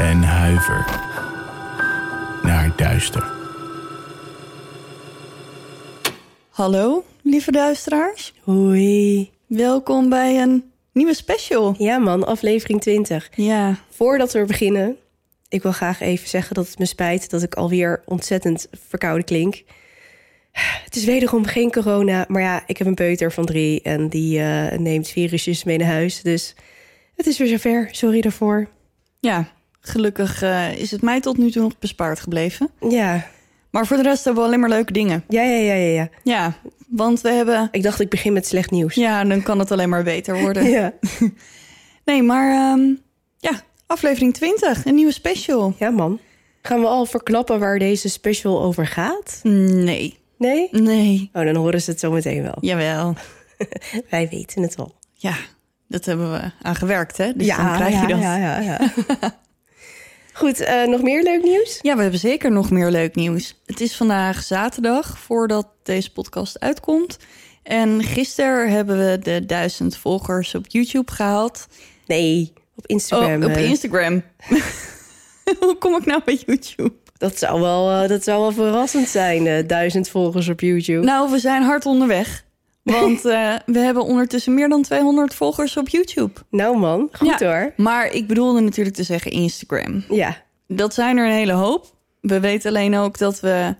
En huiver naar duister. Hallo, lieve duisteraars. Hoi. Welkom bij een nieuwe special. Ja man, aflevering 20. Ja, Voordat we beginnen, ik wil graag even zeggen dat het me spijt dat ik alweer ontzettend verkouden klink. Het is wederom geen corona, maar ja, ik heb een peuter van drie en die eh, neemt virusjes mee naar huis. Dus het is weer zover. Sorry daarvoor. ja. Gelukkig eh, is het mij tot nu toe nog bespaard gebleven. Ja, Maar voor de rest hebben we alleen maar leuke dingen. ja, ja, ja, ja. ja. Ja, want we hebben... Ik dacht ik begin met slecht nieuws. Ja, dan kan het alleen maar beter worden. ja. Nee, maar ehm, ja, aflevering 20, een nieuwe special. Ja man. Gaan we al verklappen waar deze special over gaat? Nee, Nee? nee, Oh, dan horen ze het zo meteen wel. jawel. Wij weten het al. Ja, dat hebben we aan gewerkt, hè? Dus dan krijg je dat. Ja, ja, ja. Goed, eh, nog meer leuk nieuws? Ja, we hebben zeker nog meer leuk nieuws. Het is vandaag zaterdag voordat deze podcast uitkomt. En gisteren hebben we de duizend volgers op YouTube gehaald. Nee, op Instagram. Oh, op eh, Instagram. Hoe kom ik nou bij YouTube? dat, zou wel, eh, dat zou wel verrassend zijn, eh, duizend volgers op YouTube. Nou, we zijn hard onderweg. Want eh, we hebben ondertussen meer dan 200 volgers op YouTube. Nou man, goed Ja. hoor. Maar ik bedoelde natuurlijk te zeggen Instagram. Ja, Dat zijn er een hele hoop. We weten alleen ook dat we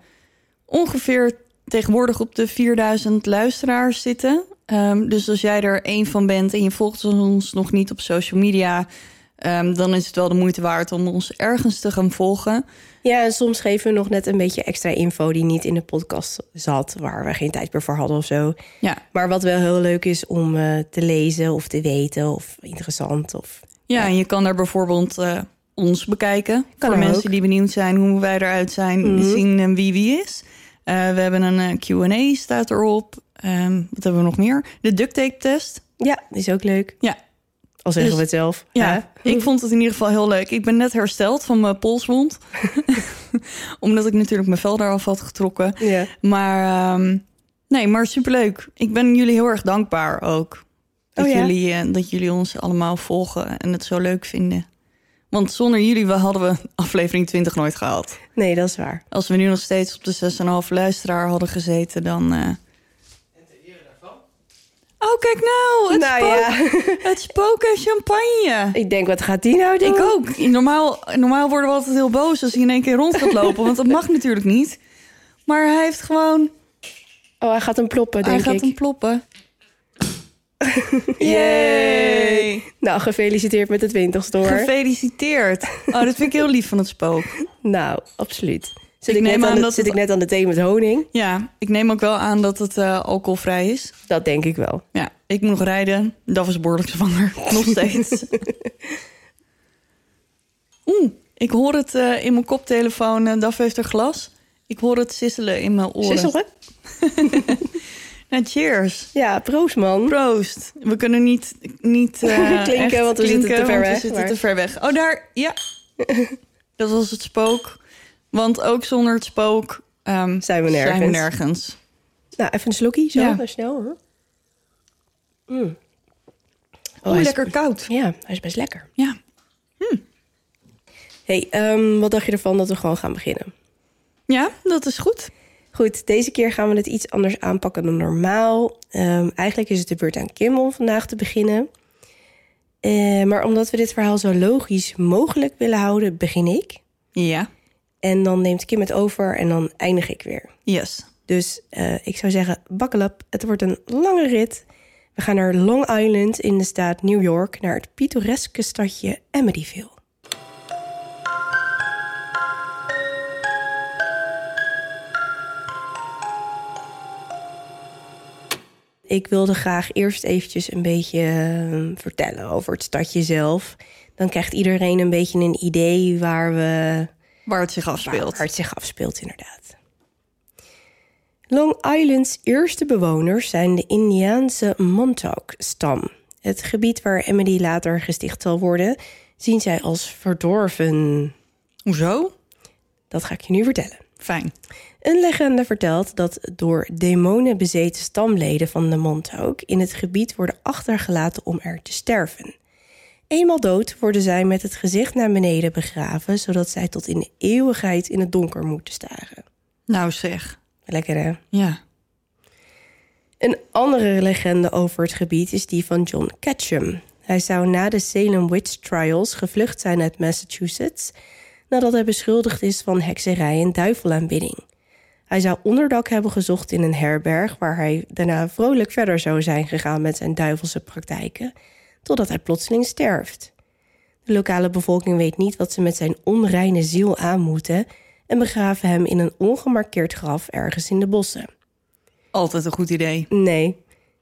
ongeveer tegenwoordig op de 4000 luisteraars zitten. Ehm, dus als jij er één van bent en je volgt ons nog niet op social media, ehm, dan is het wel de moeite waard om ons ergens te gaan volgen. Ja, en soms geven we nog net een beetje extra info die niet in de podcast zat, waar we geen tijd meer voor hadden of zo. Ja, Maar wat wel heel leuk is om eh, te lezen of te weten of interessant. Of... ja en je kan daar bijvoorbeeld eh, ons bekijken. Kan voor mensen ook. die benieuwd zijn hoe wij eruit zijn, Mhm. zien eh, wie wie is. We hebben een Q&A staat erop. Ehm, wat hebben we nog meer? De duct tape test. Ja, die is ook leuk. Ja, Al zeggen Dus- we het zelf. Ja, hè? ik vond het in ieder geval heel leuk. Ik ben net hersteld van mijn polswond. Omdat ik natuurlijk mijn vel daaraf had getrokken. Ja. Maar ehm, nee, maar superleuk. Ik ben jullie heel erg dankbaar ook. Dat, Oh ja? jullie, eh, dat jullie ons allemaal volgen en het zo leuk vinden. Want zonder jullie we hadden we aflevering 20 nooit gehaald. Nee, dat is waar. Als we nu nog steeds op de 6,5 luisteraar hadden gezeten, dan... eh, Oh, kijk nou! Het, Nou spook, ja, het spook en champagne. ik denk, wat gaat die nou doen? Ik ook. Normaal, normaal worden we altijd heel boos als hij in één keer rond gaat lopen. want dat mag natuurlijk niet. Maar hij heeft gewoon... Oh, hij gaat hem ploppen, denk hij gaat ik. hem ploppen. Yay! Nou, gefeliciteerd met de twintigste hoor. Gefeliciteerd. Oh, dat vind ik heel lief van het spook. nou, absoluut. Zit, Ik net aan de, dat zit ik net aan de thee met honing? Ja, ik neem ook wel aan dat het eh, alcoholvrij is. Dat denk ik wel. Ja, ik moet nog rijden. Dat was behoorlijk zwanger. Nog steeds. Oeh, ik hoor het eh, in mijn koptelefoon. eh Daf heeft er glas. Ik hoor het sisselen in mijn oren. Sisselen? Nou, cheers. Ja, proost man. Proost. We kunnen niet, niet Klinken, want we zitten te ver weg, We zitten maar- te ver weg. Oh, daar. Ja. Dat was het spook. Want ook zonder het spook ehm, Zijn we nergens. Zijn we nergens. Nou, even een slokje, zo, Ja. maar snel. Hoor. Mm. Is- lekker koud. Ja, hij is best lekker. Ja. hey, ehm, wat dacht je ervan dat we gewoon gaan beginnen? ja, dat is goed. Goed, deze keer gaan we het iets anders aanpakken dan normaal. Ehm, eigenlijk is het de beurt aan Kim om vandaag te beginnen. Eh, maar omdat we dit verhaal zo logisch mogelijk willen houden, begin ik. Ja. En dan neemt Kim het over en dan eindig ik weer. Yes. Dus eh, ik zou zeggen, buckle up. Het wordt een lange rit. We gaan naar Long Island in de staat New York... naar het pittoreske stadje Amityville. Ik wilde graag eerst eventjes een beetje eh, vertellen over het stadje zelf. Dan krijgt iedereen een beetje een idee waar we Waar het zich afspeelt. Waar het zich afspeelt, inderdaad. Long Islands eerste bewoners zijn de Indiaanse Montauk-stam. Het gebied waar Emily later gesticht zal worden, zien zij als verdorven. Hoezo? Dat ga ik je nu vertellen. Fijn. Een legende vertelt dat door demonen bezeten stamleden van de Montauk in het gebied worden achtergelaten om er te sterven. Eenmaal dood worden zij met het gezicht naar beneden begraven, zodat zij tot in de eeuwigheid in het donker moeten staren. Nou zeg. Lekker hè? Ja. Een andere legende over het gebied is die van John Ketchum. Hij zou na de Salem Witch Trials gevlucht zijn uit Massachusetts nadat hij beschuldigd is van hekserij en duivelaanbidding. Hij zou onderdak hebben gezocht in een herberg waar hij daarna vrolijk verder zou zijn gegaan met zijn duivelse praktijken, totdat hij plotseling sterft. De lokale bevolking weet niet wat ze met zijn onreine ziel aan moeten en begraven hem in een ongemarkeerd graf ergens in de bossen. Altijd een goed idee. Nee,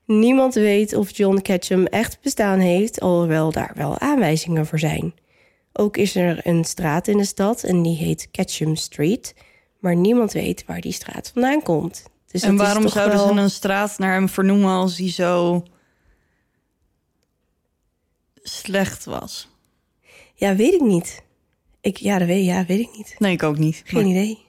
niemand weet of John Ketchum echt bestaan heeft, alhoewel daar wel aanwijzingen voor zijn. Ook is er een straat in de stad en die heet Ketchum Street, maar niemand weet waar die straat vandaan komt. Dus en waarom zouden wel... ze een straat naar hem vernoemen als hij zo slecht was? Ja, weet ik niet. Ik, ja, dat weet, ja, weet ik niet. Nee, ik ook niet. Geen idee.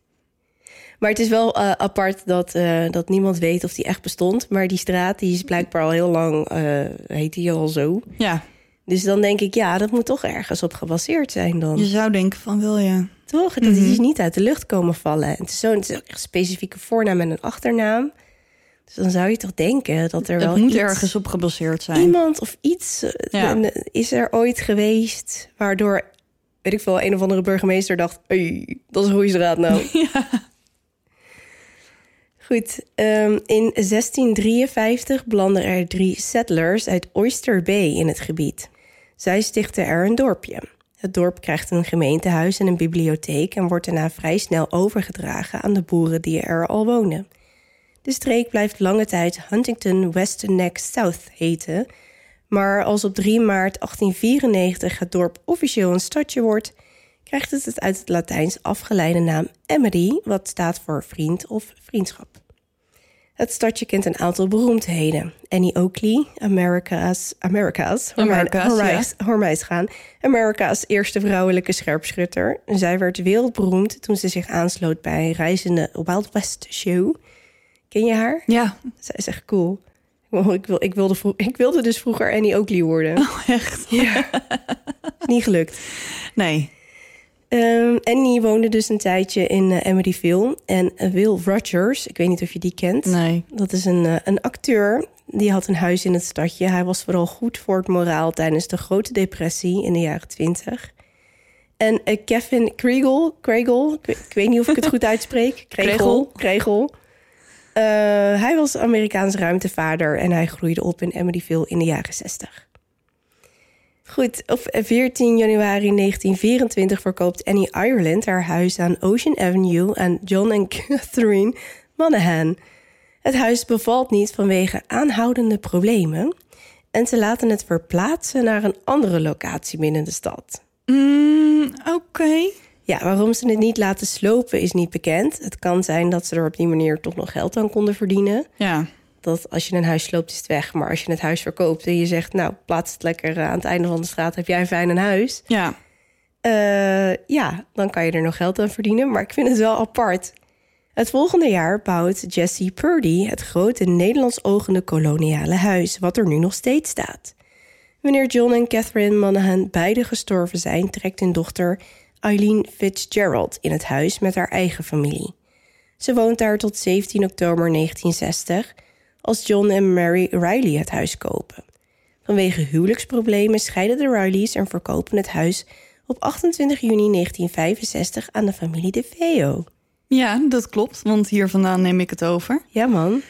maar het is wel uh, apart dat, uh, dat niemand weet of die echt bestond. Maar die straat die is blijkbaar al heel lang, uh, heet die al zo. Ja. Dus dan denk ik, ja, dat moet toch ergens op gebaseerd zijn dan. Je zou denken van, wil je? Toch? Dat mm -hmm. is niet uit de lucht komen vallen. Het is zo'n specifieke voornaam en een achternaam. Dus dan zou je toch denken dat er wel moet iets, ergens op gebaseerd zijn. Iemand of iets Ja. is er ooit geweest... waardoor, weet ik veel, een of andere burgemeester dacht... Hey, dat is een goede straat nou. Ja. Goed, um, in 1653 belanden er drie settlers uit Oyster Bay in het gebied. Zij stichten er een dorpje. Het dorp krijgt een gemeentehuis en een bibliotheek en wordt daarna vrij snel overgedragen aan de boeren die er al wonen. De streek blijft lange tijd Huntington West Neck South heten, maar als op 3 maart 1894 het dorp officieel een stadje wordt, krijgt het het uit het Latijns afgeleide naam Emery, wat staat voor vriend of vriendschap. Het stadje kent een aantal beroemdheden. Annie Oakley, America's, America's, America's, gaan. America's eerste vrouwelijke scherpschutter. Zij werd wereldberoemd toen ze zich aansloot bij een reizende Wild West show. Ken je haar? Ja. Zij is echt cool. Ik, wil, ik, wilde, ik wilde dus vroeger Annie Oakley worden. Oh, echt? Ja. niet gelukt. Nee. Um, Annie woonde dus een tijdje in uh, Emeryville. En uh, Will Rogers, ik weet niet of je die kent. Nee. Dat is een, uh, een acteur. Die had een huis in het stadje. Hij was vooral goed voor het moraal tijdens de Grote Depressie in de jaren twintig. En Kevin Kregel, Kregel ik, weet, ik, weet niet of ik het goed uitspreek. Kregel. Kregel. Hij was Amerikaans ruimtevader en hij groeide op in Emeryville in de jaren zestig. Goed, op 14 januari 1924 verkoopt Annie Ireland haar huis aan Ocean Avenue aan John en Catherine Monahan. Het huis bevalt niet vanwege aanhoudende problemen en ze laten het verplaatsen naar een andere locatie binnen de stad. Mm, Oké. Ja, waarom ze het niet laten slopen is niet bekend. Het kan zijn dat ze er op die manier toch nog geld aan konden verdienen. Ja dat als je een huis sloopt, is het weg. Maar als je het huis verkoopt en je zegt... nou, plaats het lekker aan het einde van de straat... heb jij een fijn huis. Ja. Uh, ja, dan kan je er nog geld aan verdienen. Maar ik vind het wel apart. Het volgende jaar bouwt Jesse Purdy... het grote Nederlands ogende koloniale huis... wat er nu nog steeds staat. Wanneer John en Catherine Monahan beide gestorven zijn... trekt hun dochter Eileen Fitzgerald in het huis met haar eigen familie. Ze woont daar tot 17 oktober 1960 als John en Mary Riley het huis kopen. Vanwege huwelijksproblemen scheiden de Rileys en verkopen het huis op 28 juni 1965 aan de familie De Veo. Ja, dat klopt, want hier vandaan neem ik het over. Ja, man.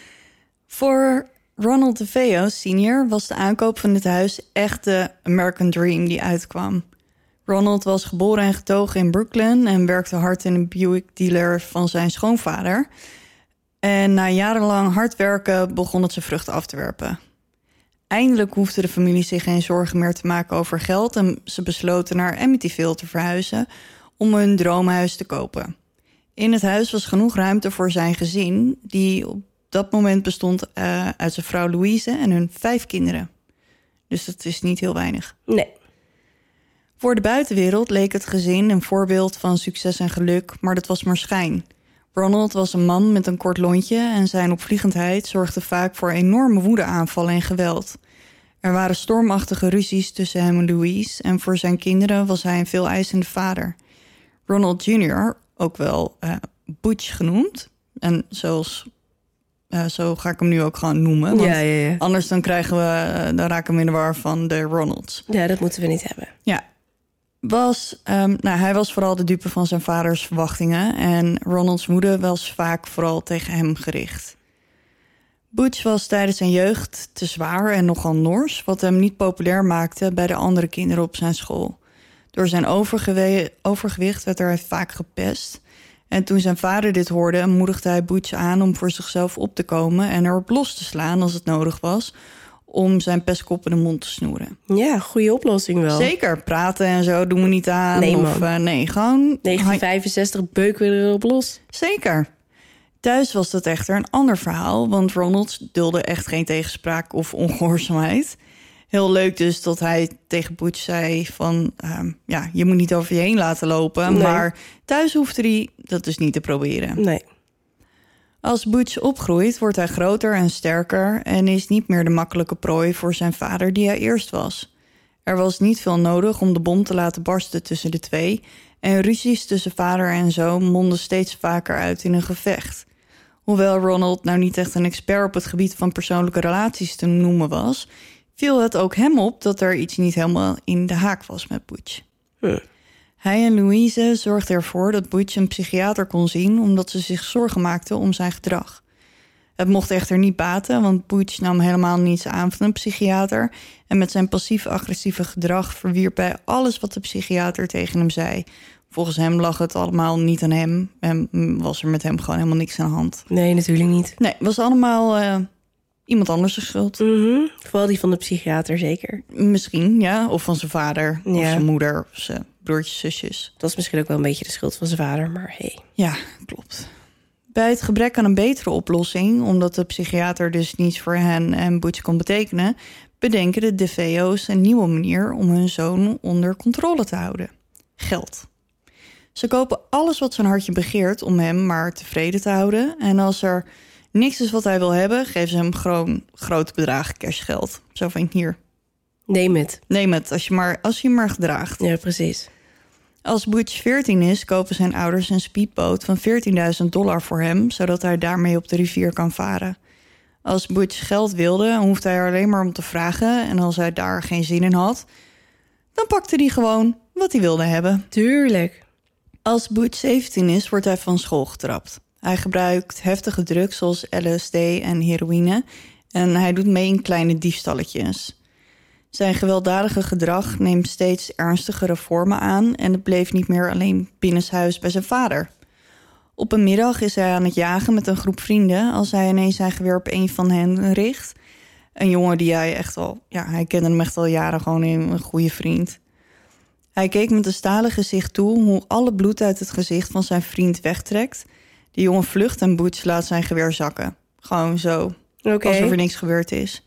Voor Ronald De Veo senior was de aankoop van het huis echt de American Dream die uitkwam. Ronald was geboren en getogen in Brooklyn en werkte hard in een Buick dealer van zijn schoonvader. En na jarenlang hard werken begon het zijn vruchten af te werpen. Eindelijk hoefde de familie zich geen zorgen meer te maken over geld en ze besloten naar Amityville te verhuizen om hun droomhuis te kopen. In het huis was genoeg ruimte voor zijn gezin, die op dat moment bestond uh, uit zijn vrouw Louise en hun vijf kinderen. Dus dat is niet heel weinig. Nee. Voor de buitenwereld leek het gezin een voorbeeld van succes en geluk, maar dat was maar schijn. Ronald was een man met een kort lontje en zijn opvliegendheid zorgde vaak voor enorme woedeaanvallen en geweld. Er waren stormachtige ruzies tussen hem en Louise en voor zijn kinderen was hij een veel eisende vader. Ronald Jr., ook wel uh, Butch genoemd, en zoals uh, zo ga ik hem nu ook gewoon noemen. Ja, ja, ja. Anders dan krijgen we, uh, dan raken we in de war van de Ronalds. Ja, dat moeten we niet hebben. Ja, was, um, nou, hij was vooral de dupe van zijn vaders verwachtingen en Ronalds moeder was vaak vooral tegen hem gericht. Butch was tijdens zijn jeugd te zwaar en nogal nors, wat hem niet populair maakte bij de andere kinderen op zijn school. Door zijn overgewicht werd hij vaak gepest. En toen zijn vader dit hoorde, moedigde hij Butch aan om voor zichzelf op te komen en erop los te slaan als het nodig was, om zijn pestkop in de mond te snoeren. Ja, goede oplossing wel. Zeker, praten en zo doen we niet aan. Nee, of, uh, nee, gewoon... 1965 beuken we erop los. Zeker. Thuis was dat echter een ander verhaal, want Ronald dulde echt geen tegenspraak of ongehoorzaamheid. Heel leuk dus dat hij tegen Butch zei van... Uh, ja, je moet niet over je heen laten lopen. Nee. Maar thuis hoefde hij dat dus niet te proberen. Nee. Als Butch opgroeit, wordt hij groter en sterker... en is niet meer de makkelijke prooi voor zijn vader die hij eerst was. Er was niet veel nodig om de bom te laten barsten tussen de twee... en ruzies tussen vader en zoon monden steeds vaker uit in een gevecht. Hoewel Ronald nou niet echt een expert op het gebied van persoonlijke relaties te noemen was... viel het ook hem op dat er iets niet helemaal in de haak was met Butch. Hm. Hij en Louise zorgden ervoor dat Butch een psychiater kon zien... omdat ze zich zorgen maakten om zijn gedrag. Het mocht echter niet baten, want Butch nam helemaal niets aan van een psychiater... en met zijn passief-agressieve gedrag verwierp hij alles wat de psychiater tegen hem zei. Volgens hem lag het allemaal niet aan hem en was er met hem gewoon helemaal niks aan de hand. Nee, natuurlijk niet. Nee, het was allemaal uh, iemand anders de schuld. Mm Vooral die van de psychiater, zeker. Misschien, ja. Of van zijn vader, of Ja. zijn moeder, of zijn broertjes, zusjes. Dat is misschien ook wel een beetje de schuld van zijn vader, maar hey. Ja, klopt. Bij het gebrek aan een betere oplossing, omdat de psychiater dus niets voor hen en Butch kon betekenen, bedenken de DeFeo's een nieuwe manier om hun zoon onder controle te houden: geld. Ze kopen alles wat zijn hartje begeert om hem maar tevreden te houden. En als er niks is wat hij wil hebben, geven ze hem gewoon grote bedragen cashgeld. Zo van hier, Neem het. neem het als je maar, als je maar gedraagt. Ja, precies. Als Butch 14 is, kopen zijn ouders een speedboot van 14.000 dollar voor hem, zodat hij daarmee op de rivier kan varen. Als Butch geld wilde, hoefde hij er alleen maar om te vragen. En als hij daar geen zin in had, dan pakte hij gewoon wat hij wilde hebben. Tuurlijk. Als Butch 17 is, wordt hij van school getrapt. Hij gebruikt heftige drugs zoals LSD en heroïne. En hij doet mee in kleine diefstalletjes. Zijn gewelddadige gedrag neemt steeds ernstigere vormen aan en het bleef niet meer alleen binnenshuis bij zijn vader. Op een middag is hij aan het jagen met een groep vrienden als hij ineens zijn geweer op een van hen richt. Een jongen die hij echt al, ja, hij kende hem echt al jaren gewoon een goede vriend. Hij keek met een stalen gezicht toe hoe alle bloed uit het gezicht van zijn vriend wegtrekt. De jongen vlucht en Butch laat zijn geweer zakken. Gewoon zo, alsof er niks gebeurd is.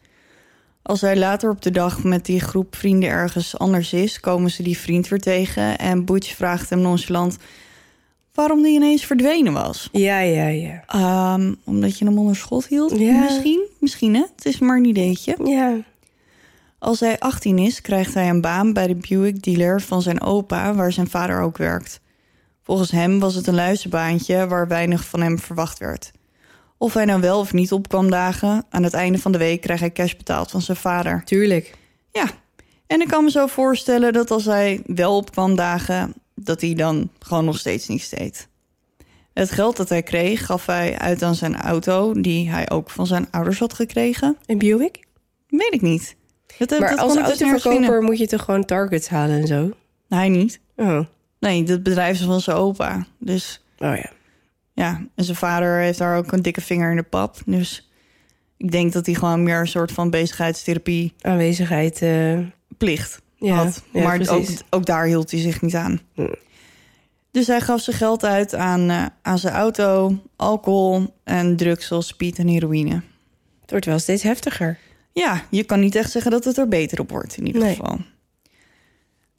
Als hij later op de dag met die groep vrienden ergens anders is, komen ze die vriend weer tegen en Butch vraagt hem nonchalant waarom die ineens verdwenen was. Ja, ja, ja. Ehm, omdat je hem onder schot hield? Ja. Misschien, misschien hè? Het is maar een ideetje. Ja. Als hij 18 is, krijgt hij een baan bij de Buick-dealer van zijn opa, waar zijn vader ook werkt. Volgens hem was het een luizenbaantje waar weinig van hem verwacht werd. Of hij nou wel of niet opkwam dagen, aan het einde van de week krijgt hij cash betaald van zijn vader. Tuurlijk. Ja, en ik kan me zo voorstellen dat als hij wel opkwam dagen, dat hij dan gewoon nog steeds niets deed. Het geld dat hij kreeg, gaf hij uit aan zijn auto, die hij ook van zijn ouders had gekregen. En Buick? Weet ik niet. Dat, Maar dat als dus autoverkoper moet je toch gewoon targets halen en zo? Hij niet. Oh. Nee, dat bedrijf is van zijn opa. Dus Oh ja. Ja, en zijn vader heeft daar ook een dikke vinger in de pap. Dus Ik denk dat hij gewoon meer een soort van bezigheidstherapie Aanwezigheid. eh, plicht ja, had. ja, maar ook, daar hield hij zich niet aan. Dus hij gaf zijn geld uit aan, eh, aan zijn auto, alcohol en drugs zoals speed en heroïne. Het wordt wel steeds heftiger. Ja, je kan niet echt zeggen dat het er beter op wordt in ieder Nee. geval.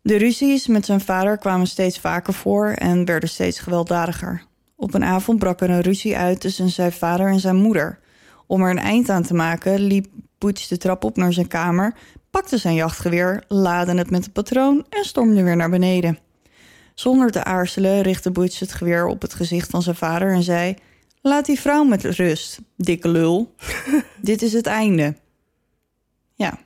De ruzies met zijn vader kwamen steeds vaker voor en werden steeds gewelddadiger. Op een avond brak er een ruzie uit tussen zijn vader en zijn moeder. Om er een eind aan te maken liep Butch de trap op naar zijn kamer, pakte zijn jachtgeweer, laadde het met een patroon en stormde weer naar beneden. Zonder te aarzelen richtte Butch het geweer op het gezicht van zijn vader en zei... Laat die vrouw met rust, dikke lul. Dit is het einde. Ja,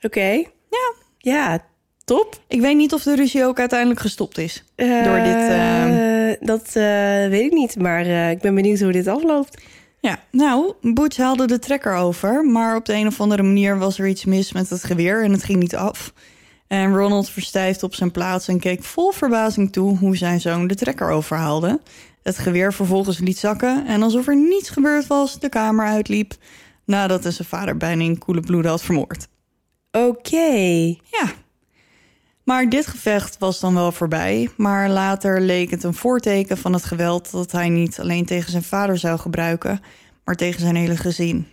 Oké. Ja. Ja, top. ik weet niet of de ruzie ook uiteindelijk gestopt is. Door dit, ehm, Dat eh, weet ik niet, maar eh, ik ben benieuwd hoe dit afloopt. Ja, nou, Butch haalde de trekker over, maar op de een of andere manier was er iets mis met het geweer en het ging niet af. En Ronald verstijfde op zijn plaats en keek vol verbazing toe hoe zijn zoon de trekker overhaalde. Het geweer vervolgens liet zakken en alsof er niets gebeurd was, de kamer uitliep nadat hij zijn vader bijna in koele bloeden had vermoord. Oké. Ja. Maar dit gevecht was dan wel voorbij. Maar later leek het een voorteken van het geweld dat hij niet alleen tegen zijn vader zou gebruiken, maar tegen zijn hele gezin.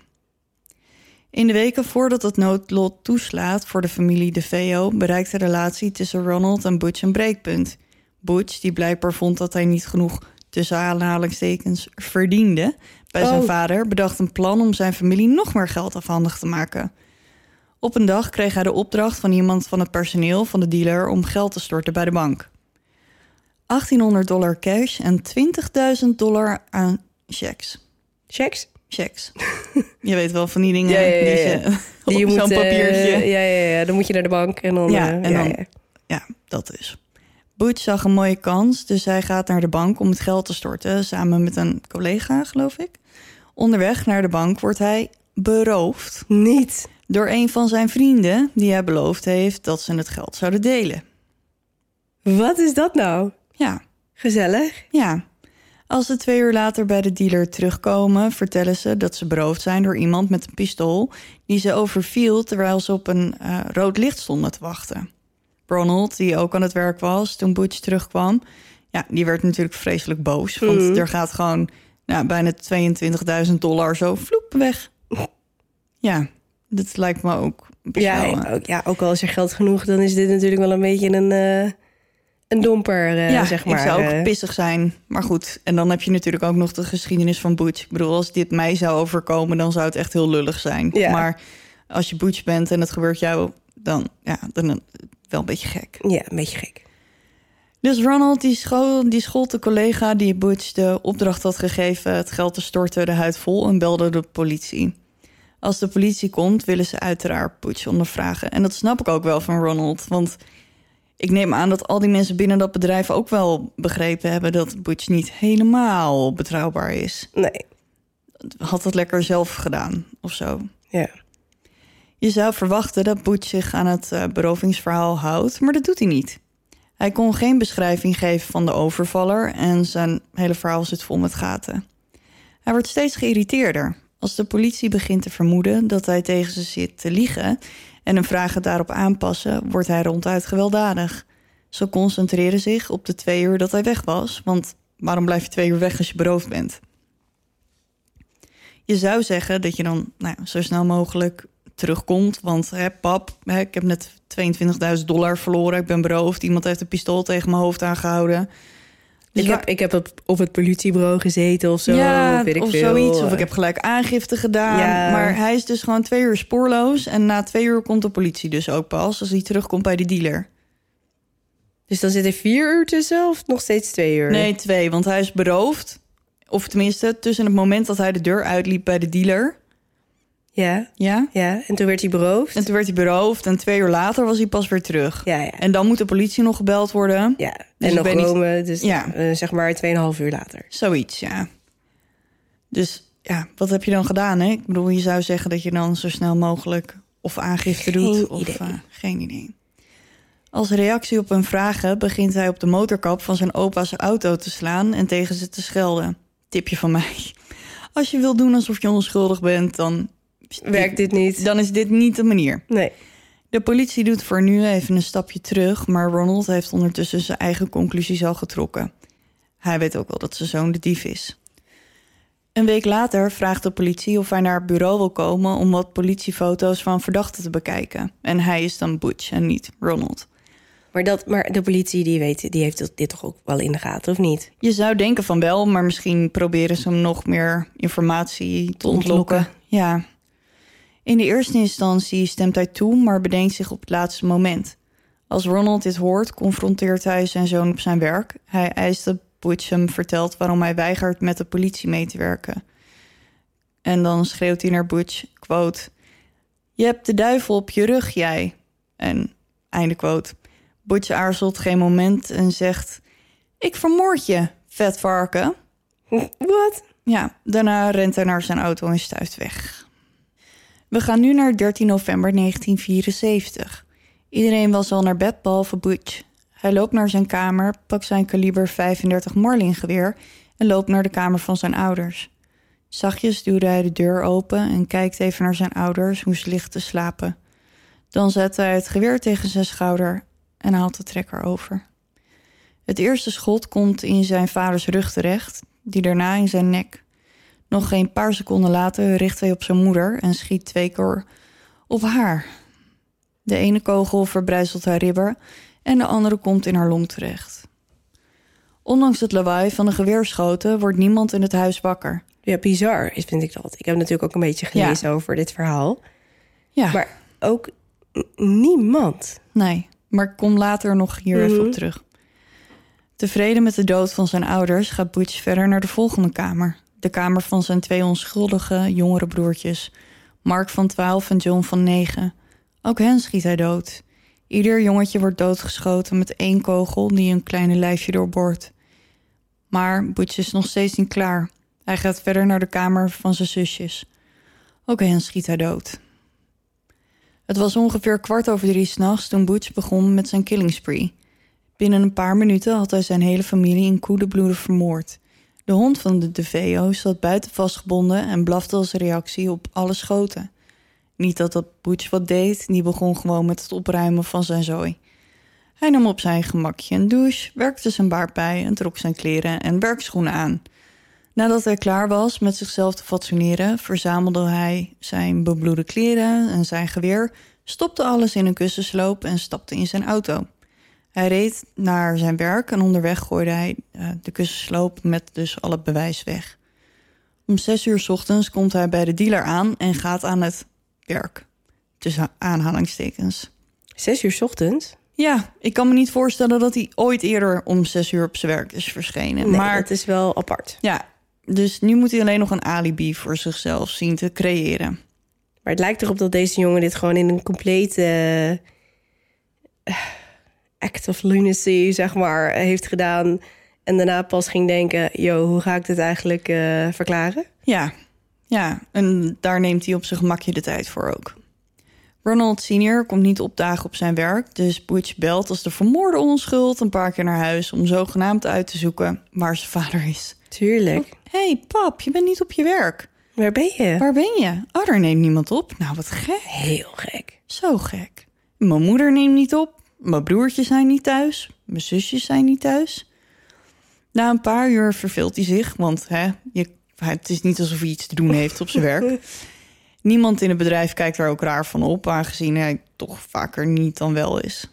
In de weken voordat het noodlot toeslaat voor de familie De Veo, bereikt de relatie tussen Ronald en Butch een breekpunt. Butch, die blijkbaar vond dat hij niet genoeg tussen aanhalingstekens verdiende bij zijn Oh. vader, bedacht een plan om zijn familie nog meer geld afhandig te maken. Op een dag kreeg hij de opdracht van iemand van het personeel van de dealer om geld te storten bij de bank. 1800 dollar cash en 20.000 dollar aan checks. Checks? Checks. Je weet wel van die dingen Ja, ja, ja, die ja. je Die je moet, zo'n eh, papiertje. ja, ja, ja, dan moet je naar de bank en dan... Ja, eh, en dan- ja. Dat dus. Butch zag een mooie kans, dus hij gaat naar de bank om het geld te storten... samen met een collega, geloof ik. Onderweg naar de bank wordt hij beroofd Niet. Door een van zijn vrienden... die hij beloofd heeft dat ze het geld zouden delen. Wat is dat nou? Ja, Gezellig. ja. Als ze twee uur later bij de dealer terugkomen... vertellen ze dat ze beroofd zijn door iemand met een pistool... die ze overviel terwijl ze op een eh, rood licht stonden te wachten. Ronald, die ook aan het werk was toen Butch terugkwam... ja, die werd natuurlijk vreselijk boos. Want Mhm. er gaat gewoon nou, bijna 22.000 dollar zo vloep weg. Ja, dat lijkt me ook best Ja, wel, eh, ook, ja, ook al is er geld genoeg, dan is dit natuurlijk wel een beetje een, eh, een domper, eh, ja, zeg maar. ik zou ook pissig zijn. Maar goed, en dan heb je natuurlijk ook nog de geschiedenis van Butch. Ik bedoel, als dit mij zou overkomen, dan zou het echt heel lullig zijn. Ja. Maar als je Butch bent en het gebeurt jou, dan ja, dan wel een beetje gek. Ja, een beetje gek. Dus Ronald die, school, die schold de collega die Butch de opdracht had gegeven het geld te storten de huid vol en belde de politie. Als de politie komt, willen ze uiteraard Butch ondervragen. En dat snap ik ook wel van Ronald. Want ik neem aan dat al die mensen binnen dat bedrijf ook wel begrepen hebben dat Butch niet helemaal betrouwbaar is. Nee, Had het lekker zelf gedaan of zo. ja. Je zou verwachten dat Butch zich aan het eh, berovingsverhaal houdt, maar dat doet hij niet. Hij kon geen beschrijving geven van de overvaller en zijn hele verhaal zit vol met gaten. Hij wordt steeds geïrriteerder. Als de politie begint te vermoeden dat hij tegen ze zit te liegen en hun vragen daarop aanpassen, wordt hij ronduit gewelddadig. Ze concentreren zich op de twee uur dat hij weg was, want waarom blijf je twee uur weg als je beroofd bent? Je zou zeggen dat je dan nou, zo snel mogelijk terugkomt. Want hè, pap, hè, ik heb net 22.000 dollar verloren. Ik ben beroofd. Iemand heeft een pistool tegen mijn hoofd aangehouden. Dus ik, heb, ik heb op, op het politiebureau gezeten of zo. ja, of weet ik of veel. zoiets. Of ik heb gelijk aangifte gedaan. Ja. Maar hij is dus gewoon twee uur spoorloos. En na twee uur komt de politie dus ook pas. Als hij terugkomt bij de dealer. Dus dan zit er vier uur tussen of nog steeds twee uur? Nee, twee. Want hij is beroofd. Of tenminste, tussen het moment dat hij de deur uitliep bij de dealer. Ja, Ja. ja. En toen werd hij beroofd? En toen werd hij beroofd. En twee uur later was hij pas weer terug. Ja, ja. En dan moet de politie nog gebeld worden. ja. Dus en nog weet niet- komen, dus Ja. eh, zeg maar 2,5 uur later. Zoiets, ja. Dus ja, wat heb je dan gedaan? Hè? Ik bedoel, je zou zeggen dat je dan zo snel mogelijk of aangifte Geen doet. Of, idee. eh, geen idee. Als reactie op hun vragen begint hij op de motorkap van zijn opa's auto te slaan en tegen ze te schelden. Tipje van mij. Als je wil doen alsof je onschuldig bent, dan, Werkt dit niet? dan is dit niet de manier. Nee. De politie doet voor nu even een stapje terug, maar Ronald heeft ondertussen zijn eigen conclusies al getrokken. Hij weet ook wel dat zijn zoon de dief is. Een week later vraagt de politie of hij naar het bureau wil komen om wat politiefoto's van verdachten te bekijken. En hij is dan Butch en niet Ronald. Maar, dat, maar de politie die weet, die heeft dit toch ook wel in de gaten, of niet? Je zou denken van wel, maar misschien proberen ze hem nog meer informatie te ontlokken. ontlokken. Ja. In de eerste instantie stemt hij toe, maar bedenkt zich op het laatste moment. Als Ronald dit hoort, confronteert hij zijn zoon op zijn werk. Hij eist dat Butch hem vertelt waarom hij weigert met de politie mee te werken. En dan schreeuwt hij naar Butch, quote... Je hebt de duivel op je rug, jij. En einde quote. Butch aarzelt geen moment en zegt... Ik vermoord je, vet varken. Wat? Ja, daarna rent hij naar zijn auto en stuift weg. We gaan nu naar 13 november 1974. Iedereen was al naar bed behalve Butch. Hij loopt naar zijn kamer, pakt zijn kaliber 35 Marlin geweer en loopt naar de kamer van zijn ouders. Zachtjes duwde hij de deur open en kijkt even naar zijn ouders hoe ze liggen te slapen. Dan zet hij het geweer tegen zijn schouder en haalt de trekker over. Het eerste schot komt in zijn vaders rug terecht, die daarna in zijn nek. Nog geen paar seconden later richt hij op zijn moeder en schiet twee keer op haar. De ene kogel verbrijzelt haar ribber en de andere komt in haar long terecht. Ondanks het lawaai van de geweerschoten wordt niemand in het huis wakker. Ja, bizar is, vind ik dat. Ik heb natuurlijk ook een beetje gelezen over dit verhaal. Ja, Maar ook niemand. nee, maar ik kom later nog hier even Mhm. op terug. Tevreden met de dood van zijn ouders gaat Butch verder naar de volgende kamer. De kamer van zijn twee onschuldige jongere broertjes, Mark van 12 en John van 9. Ook hen schiet hij dood. Ieder jongetje wordt doodgeschoten met één kogel die een kleine lijfje doorboort. Maar Butch is nog steeds niet klaar. Hij gaat verder naar de kamer van zijn zusjes. Ook hen schiet hij dood. Het was ongeveer kwart over drie s'nachts toen Butch begon met zijn killing spree. Binnen een paar minuten had hij zijn hele familie in koede bloeden vermoord. De hond van de DeVeo zat buiten vastgebonden en blafte als reactie op alle schoten. Niet dat dat Butch wat deed, die begon gewoon met het opruimen van zijn zooi. Hij nam op zijn gemakje een douche, werkte zijn baard bij en trok zijn kleren en werkschoenen aan. Nadat hij klaar was met zichzelf te fatsoeneren, verzamelde hij zijn bebloede kleren en zijn geweer, stopte alles in een kussensloop en stapte in zijn auto. Hij reed naar zijn werk en onderweg gooide hij eh, de kussensloop met dus al het bewijs weg. Om zes uur 's ochtends komt hij bij de dealer aan en gaat aan het werk. Tussen aanhalingstekens. Zes uur 's ochtends? Ja, ik kan me niet voorstellen dat hij ooit eerder om zes uur op zijn werk is verschenen. Nee, maar dat is wel apart. ja, dus nu moet hij alleen nog een alibi voor zichzelf zien te creëren. Maar het lijkt erop dat deze jongen dit gewoon in een complete eh, act of lunacy, zeg maar, heeft gedaan. En daarna pas ging denken, yo, hoe ga ik dit eigenlijk eh, verklaren? Ja, ja, en daar neemt hij op zijn gemakje de tijd voor ook. Ronald Senior komt niet opdagen op zijn werk, dus Butch belt als de vermoorde onschuld een paar keer naar huis om zogenaamd uit te zoeken waar zijn vader is. Tuurlijk. Hé, hey, pap, je bent niet op je werk. Waar ben je? Waar ben je? Oh, daar neemt niemand op. Nou, wat gek. Heel gek. Zo gek. Mijn moeder neemt niet op. Mijn broertjes zijn niet thuis. Mijn zusjes zijn niet thuis. Na een paar uur verveelt hij zich, want hè, je, het is niet alsof hij iets te doen heeft op zijn werk. Niemand in het bedrijf kijkt er ook raar van op, aangezien hij toch vaker niet dan wel is.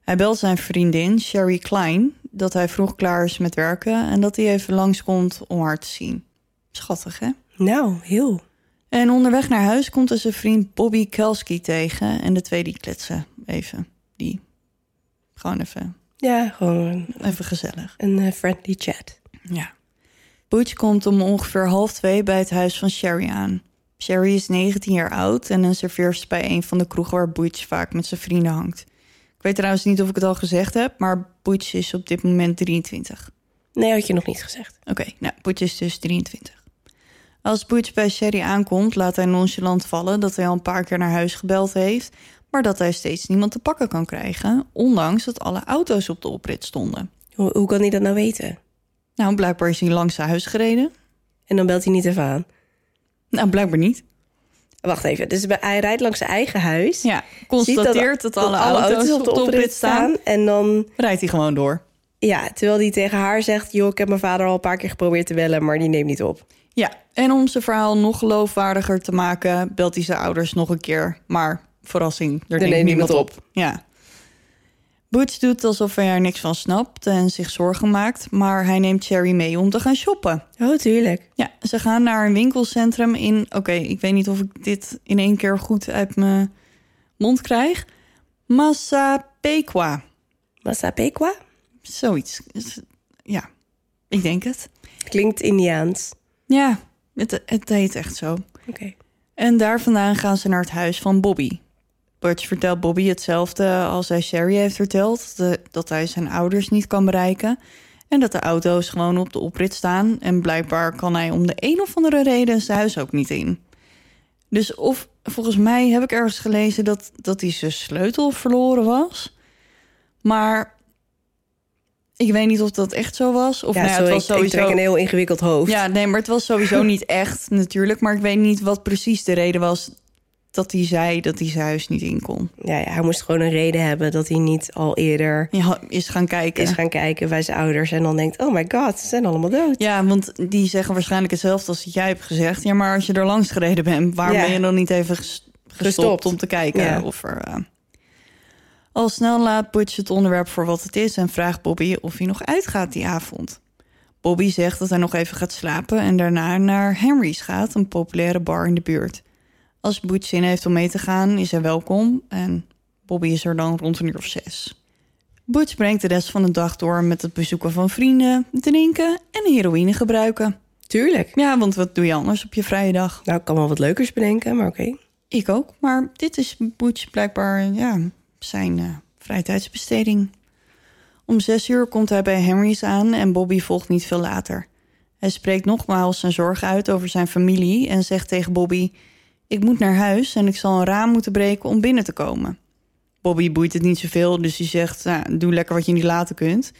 Hij belt zijn vriendin Sherry Klein dat hij vroeg klaar is met werken en dat hij even langskomt om haar te zien. Schattig, hè? Nou, heel. En onderweg naar huis komt hij zijn vriend Bobby Kelski tegen. En de twee die kletsen even. Die. Gewoon even, Ja, gewoon even gezellig. een eh, friendly chat. Ja. Butch komt om ongeveer half twee bij het huis van Sherry aan. Sherry is 19 jaar oud en een serveerster bij een van de kroegen waar Butch vaak met zijn vrienden hangt. Ik weet trouwens niet of ik het al gezegd heb, maar Butch is op dit moment 23. Nee, had je nog niet gezegd. Oké, nou, Butch is dus 23. Als Butch bij Sherry aankomt, laat hij nonchalant vallen dat hij al een paar keer naar huis gebeld heeft, maar dat hij steeds niemand te pakken kan krijgen, ondanks dat alle auto's op de oprit stonden. Hoe, hoe kan hij dat nou weten? Nou, blijkbaar is hij langs zijn huis gereden. En dan belt hij niet even aan. Nou, blijkbaar niet. Wacht even. Dus hij rijdt langs zijn eigen huis. Ja, constateert dat, alle, auto's, op de oprit staan. En dan, Rijdt hij gewoon door. ja, terwijl hij tegen haar zegt... joh, ik heb mijn vader al een paar keer geprobeerd te bellen... maar die neemt niet op. Ja, en om zijn verhaal nog geloofwaardiger te maken... belt hij zijn ouders nog een keer. Maar verrassing, er, neemt niemand op. Ja. Butch doet alsof hij er niks van snapt en zich zorgen maakt... maar hij neemt Cherry mee om te gaan shoppen. Oh, tuurlijk. Ja, ze gaan naar een winkelcentrum in... Oké, ik weet niet of ik dit in één keer goed uit mijn mond krijg. Massapequa. Massapequa? Zoiets. Ja, ik denk het. Klinkt Indiaans. Ja, het, het heet echt zo. Oké. En daar vandaan gaan ze naar het huis van Bobby. Butch vertelt Bobby hetzelfde als hij Sherry heeft verteld: de- dat hij zijn ouders niet kan bereiken. En dat de auto's gewoon op de oprit staan. En blijkbaar kan hij om de een of andere reden zijn huis ook niet in. Dus of volgens mij heb ik ergens gelezen dat, dat hij zijn sleutel verloren was. Maar ik weet niet of dat echt zo was. Of Ja, nou ja, sorry, het was ik sowieso. trek een heel ingewikkeld hoofd. Ja, nee, maar het was sowieso niet echt natuurlijk. Maar ik weet niet wat precies de reden was dat hij zei dat hij zijn huis niet in kon. Ja, ja, hij moest gewoon een reden hebben dat hij niet al eerder Ja, is gaan kijken. is gaan kijken bij zijn ouders en dan denkt: oh my god, ze zijn allemaal dood. Ja, want die zeggen waarschijnlijk hetzelfde als dat jij hebt gezegd. Ja, maar als je er langs gereden bent, waarom Ja. ben je dan niet even ges- gestopt, Gestopt. om te kijken Ja. of er... eh, Al snel laat Butch het onderwerp voor wat het is en vraagt Bobby of hij nog uitgaat die avond. Bobby zegt dat hij nog even gaat slapen en daarna naar Henry's gaat, een populaire bar in de buurt. Als Butch zin heeft om mee te gaan, is hij welkom en Bobby is er dan rond een uur of zes. Butch brengt de rest van de dag door met het bezoeken van vrienden, drinken en heroïne gebruiken. Tuurlijk. Ja, want wat doe je anders op je vrije dag? Nou, ik kan wel wat leukers bedenken, maar oké. Ik ook, maar dit is Butch blijkbaar ja, zijn eh vrije tijdsbesteding. Om zes uur komt hij bij Henry's aan en Bobby volgt niet veel later. Hij spreekt nogmaals zijn zorg uit over zijn familie en zegt tegen Bobby... Ik moet naar huis en ik zal een raam moeten breken om binnen te komen. Bobby boeit het niet zoveel, dus hij zegt... Nou, doe lekker wat je niet laten kunt.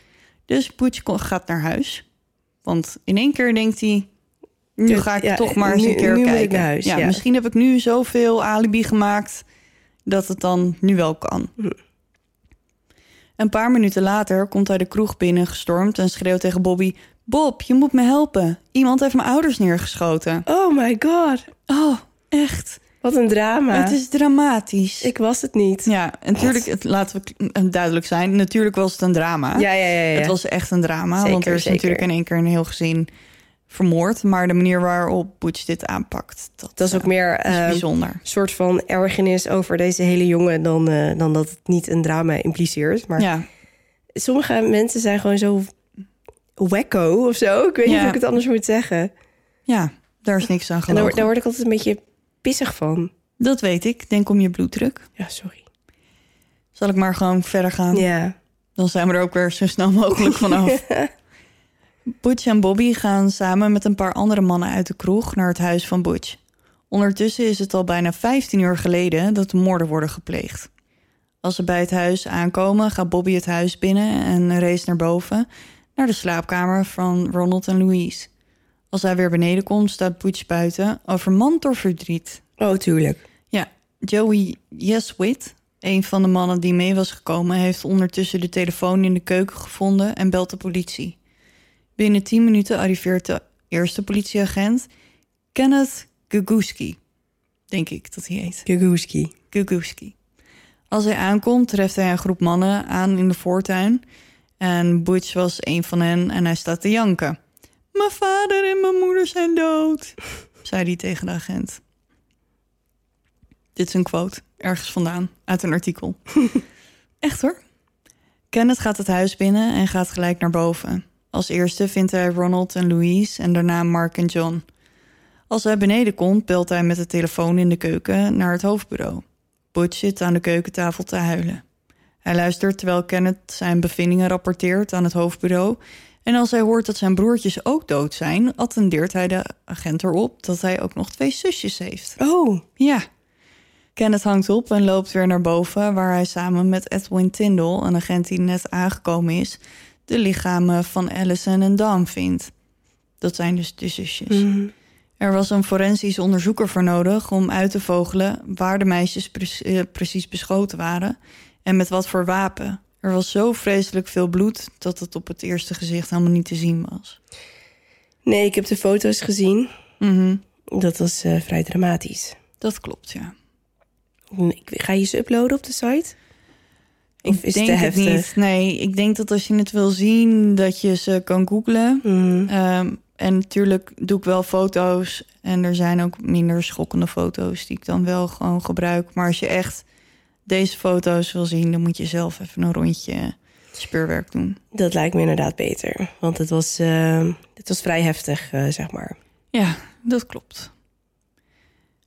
Dus Butch ko- gaat naar huis. Want in één keer denkt hij... Nu ga ik ja, toch maar eens nu- een keer nu kijken. huis, ja, ja. Misschien heb ik nu zoveel alibi gemaakt... dat het dan nu wel kan. Een paar minuten later komt hij de kroeg binnen gestormd... en schreeuwt tegen Bobby... Bob, je moet me helpen. Iemand heeft mijn ouders neergeschoten. Oh my god, Oh, echt. wat een drama. Het is dramatisch. Ik was het niet. Ja, en natuurlijk, het, laten we k- duidelijk zijn... natuurlijk was het een drama. Ja, ja, ja. ja. Het was echt een drama, Zeker, want er is zeker. natuurlijk in één keer een heel gezin vermoord. Maar de manier waarop Butch dit aanpakt, dat, dat is ook eh, meer is eh, bijzonder. soort van ergernis over deze hele jongen dan, eh, dan dat het niet een drama impliceert. Maar Ja, sommige mensen zijn gewoon zo wacko of zo. Ik weet niet hoe ik het anders moet zeggen. ja, daar is niks aan En daar, daar word ik altijd een beetje pissig van. Dat weet ik. Denk om je bloeddruk. Ja, sorry. Zal ik maar gewoon verder gaan? Ja. Dan zijn we er ook weer zo snel mogelijk vanaf. Butch en Bobby gaan samen met een paar andere mannen uit de kroeg naar het huis van Butch. Ondertussen is het al bijna 15 uur geleden dat de moorden worden gepleegd. Als ze bij het huis aankomen, gaat Bobby het huis binnen en race naar boven naar de slaapkamer van Ronald en Louise. Als hij weer beneden komt, staat Butch buiten, overmand door verdriet. Oh, tuurlijk. Ja, Joey Yeswit, een van de mannen die mee was gekomen, heeft ondertussen de telefoon in de keuken gevonden en belt de politie. Binnen 10 minuten arriveert de eerste politieagent, Kenneth Guguski. Denk ik dat hij heet. Gagooski. Guguski. Als hij aankomt, treft hij een groep mannen aan in de voortuin. En Butch was een van hen en hij staat te janken. Mijn vader en mijn moeder zijn dood, zei hij tegen de agent. Dit is een quote, ergens vandaan, uit een artikel. Echt hoor. Kenneth gaat het huis binnen en gaat gelijk naar boven. Als eerste vindt hij Ronald en Louise en daarna Mark en John. Als hij beneden komt, belt hij met de telefoon in de keuken naar het hoofdbureau. Butch zit aan de keukentafel te huilen. Hij luistert terwijl Kenneth zijn bevindingen rapporteert aan het hoofdbureau. En als hij hoort dat zijn broertjes ook dood zijn, attendeert hij de agent erop dat hij ook nog twee zusjes heeft. Oh, Ja. Kenneth hangt op en loopt weer naar boven, waar hij samen met Edwin Tyndall, een agent die net aangekomen is, de lichamen van Allison en Dawn vindt. Dat zijn dus de zusjes. Mhm. Er was een forensisch onderzoeker voor nodig om uit te vogelen waar de meisjes pre- eh, precies beschoten waren en met wat voor wapen. Er was zo vreselijk veel bloed dat het op het eerste gezicht helemaal niet te zien was. Nee, ik heb de foto's gezien. Mhm, Dat was eh, vrij dramatisch. Dat klopt, ja. Ik- Ga je ze uploaden op de site? Of ik is denk het te heftig? niet. Nee, ik denk dat als je het wil zien, dat je ze kan googlen. Mhm. Ehm, en natuurlijk doe ik wel foto's. En er zijn ook minder schokkende foto's die ik dan wel gewoon gebruik. Maar als je echt deze foto's wil zien, dan moet je zelf even een rondje speurwerk doen. Dat lijkt me inderdaad beter. Want het was, eh, het was vrij heftig, eh, zeg maar. Ja, dat klopt.